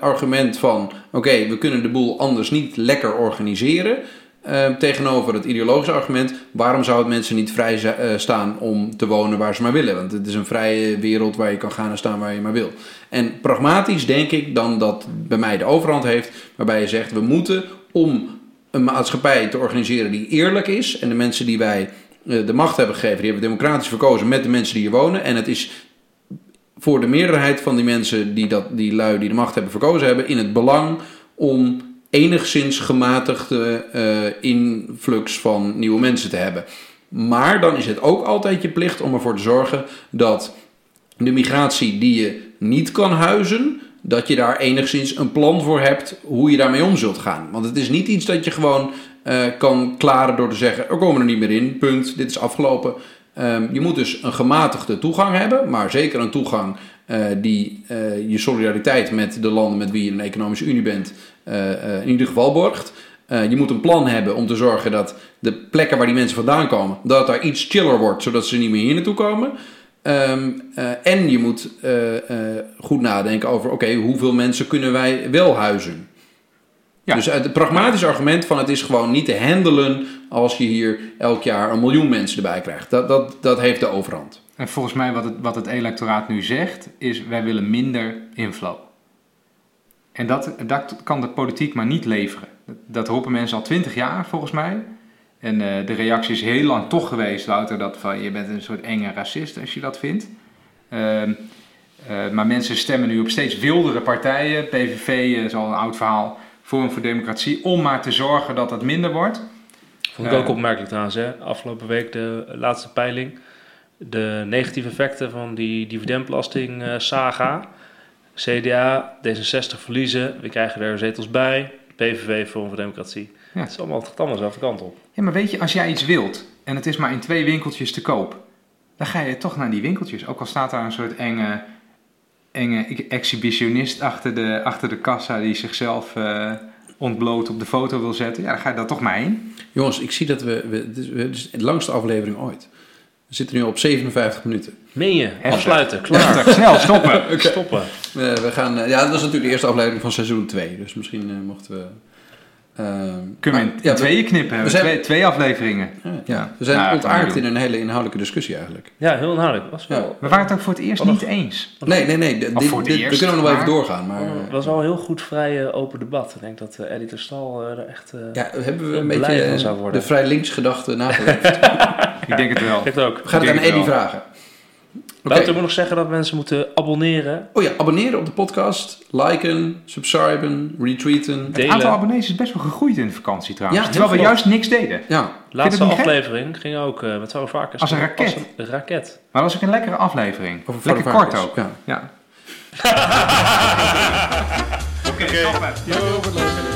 argument van: oké, we kunnen de boel anders niet lekker organiseren. Eh, tegenover het ideologische argument: waarom zou het mensen niet vrij eh, staan om te wonen waar ze maar willen? Want het is een vrije wereld waar je kan gaan en staan waar je maar wil. En pragmatisch denk ik dan dat bij mij de overhand heeft, waarbij je zegt: we moeten om een maatschappij te organiseren die eerlijk is en de mensen die wij eh, de macht hebben gegeven, die hebben democratisch verkozen met de mensen die hier wonen. En het is voor de meerderheid van die mensen die, dat, die lui die de macht hebben verkozen hebben, in het belang om enigszins gematigde eh, influx van nieuwe mensen te hebben. Maar dan is het ook altijd je plicht om ervoor te zorgen dat de migratie die je niet kan huizen, dat je daar enigszins een plan voor hebt hoe je daarmee om zult gaan. Want het is niet iets dat je gewoon eh, kan klaren door te zeggen: er komen er niet meer in, punt, dit is afgelopen. Ehm, je moet dus een gematigde toegang hebben, maar zeker een toegang eh, die je solidariteit met de landen met wie je in een economische unie bent, in ieder geval borgt. Eh, je moet een plan hebben om te zorgen dat de plekken waar die mensen vandaan komen, dat daar iets chiller wordt, zodat ze niet meer hier naartoe komen. Ehm, eh, en je moet eh, eh, goed nadenken over, oké, hoeveel mensen kunnen wij wel huizen? Ja. Dus het pragmatische argument van het is gewoon niet te handelen als je hier elk jaar een miljoen mensen erbij krijgt. Dat, dat, dat heeft de overhand. En volgens mij wat het, wat het electoraat nu zegt, is wij willen minder inflow. En dat, dat kan de politiek maar niet leveren. Dat, dat roepen mensen al twintig jaar volgens mij. En eh, de reactie is heel lang toch geweest, Wouter, dat van je bent een soort enge racist als je dat vindt. Ehm, eh, maar mensen stemmen nu op steeds wildere partijen. PVV eh, is al een oud verhaal. Forum voor Democratie. Om maar te zorgen dat het minder wordt. Vond ik ook opmerkelijk trouwens, hè? afgelopen week de laatste peiling. De negatieve effecten van die dividendbelasting saga. CDA, D66 verliezen, we krijgen er zetels bij. PVV, Forum voor Democratie. Ja. Het is allemaal, het gaat allemaal dezelfde kant op. Ja, maar weet je, als jij iets wilt en het is maar in twee winkeltjes te koop, dan ga je toch naar die winkeltjes. Ook al staat daar een soort enge, enge exhibitionist achter de, achter de kassa die zichzelf eh, ontbloot op de foto wil zetten. Ja, dan ga je daar toch maar heen. Jongens, ik zie dat we, we, dit is, dit is de langste aflevering ooit. We zitten nu op 57 minuten. Meen je? Heftig. Afsluiten, klaar. Heftig, snel, stoppen. Stoppen. We, we gaan, eh, ja, dat was natuurlijk de eerste aflevering van seizoen 2. Dus misschien eh, mochten we... ehm, Kunnen we in ja, tweeën knippen, we we zijn- twee, twee afleveringen. Ja, ja. we zijn Ja, ontaard in een hele inhoudelijke discussie eigenlijk. Ja, heel inhoudelijk. Was wel, Ja. We waren het ook voor het eerst niet een- eens. Nee, nee, nee. Dit, Of voor het dit, eerst, we kunnen nog wel even doorgaan. Maar, Het was wel een heel goed vrij eh, open debat. Ik denk dat eh Eddie Stal er echt... eh ja, hebben we een beetje zou worden. de vrij links gedachte nageleefd. Ik denk het wel. Ik denk het ook. We gaan het aan Eddie vragen. Oké. Wouter moet nog zeggen dat mensen moeten abonneren, Oh ja, abonneren op de podcast. Liken, subscriben, retweeten. Het delen. aantal abonnees is best wel gegroeid in de vakantie trouwens. Ja, terwijl we juist niks deden. Ja, Laatste gek? aflevering ging ook eh, met zoveel varkens. Als een raket. Als een raket. Maar dat was ook een lekkere aflevering. over Lekker kort ook. Ja. Ja. Yo, wat leuk.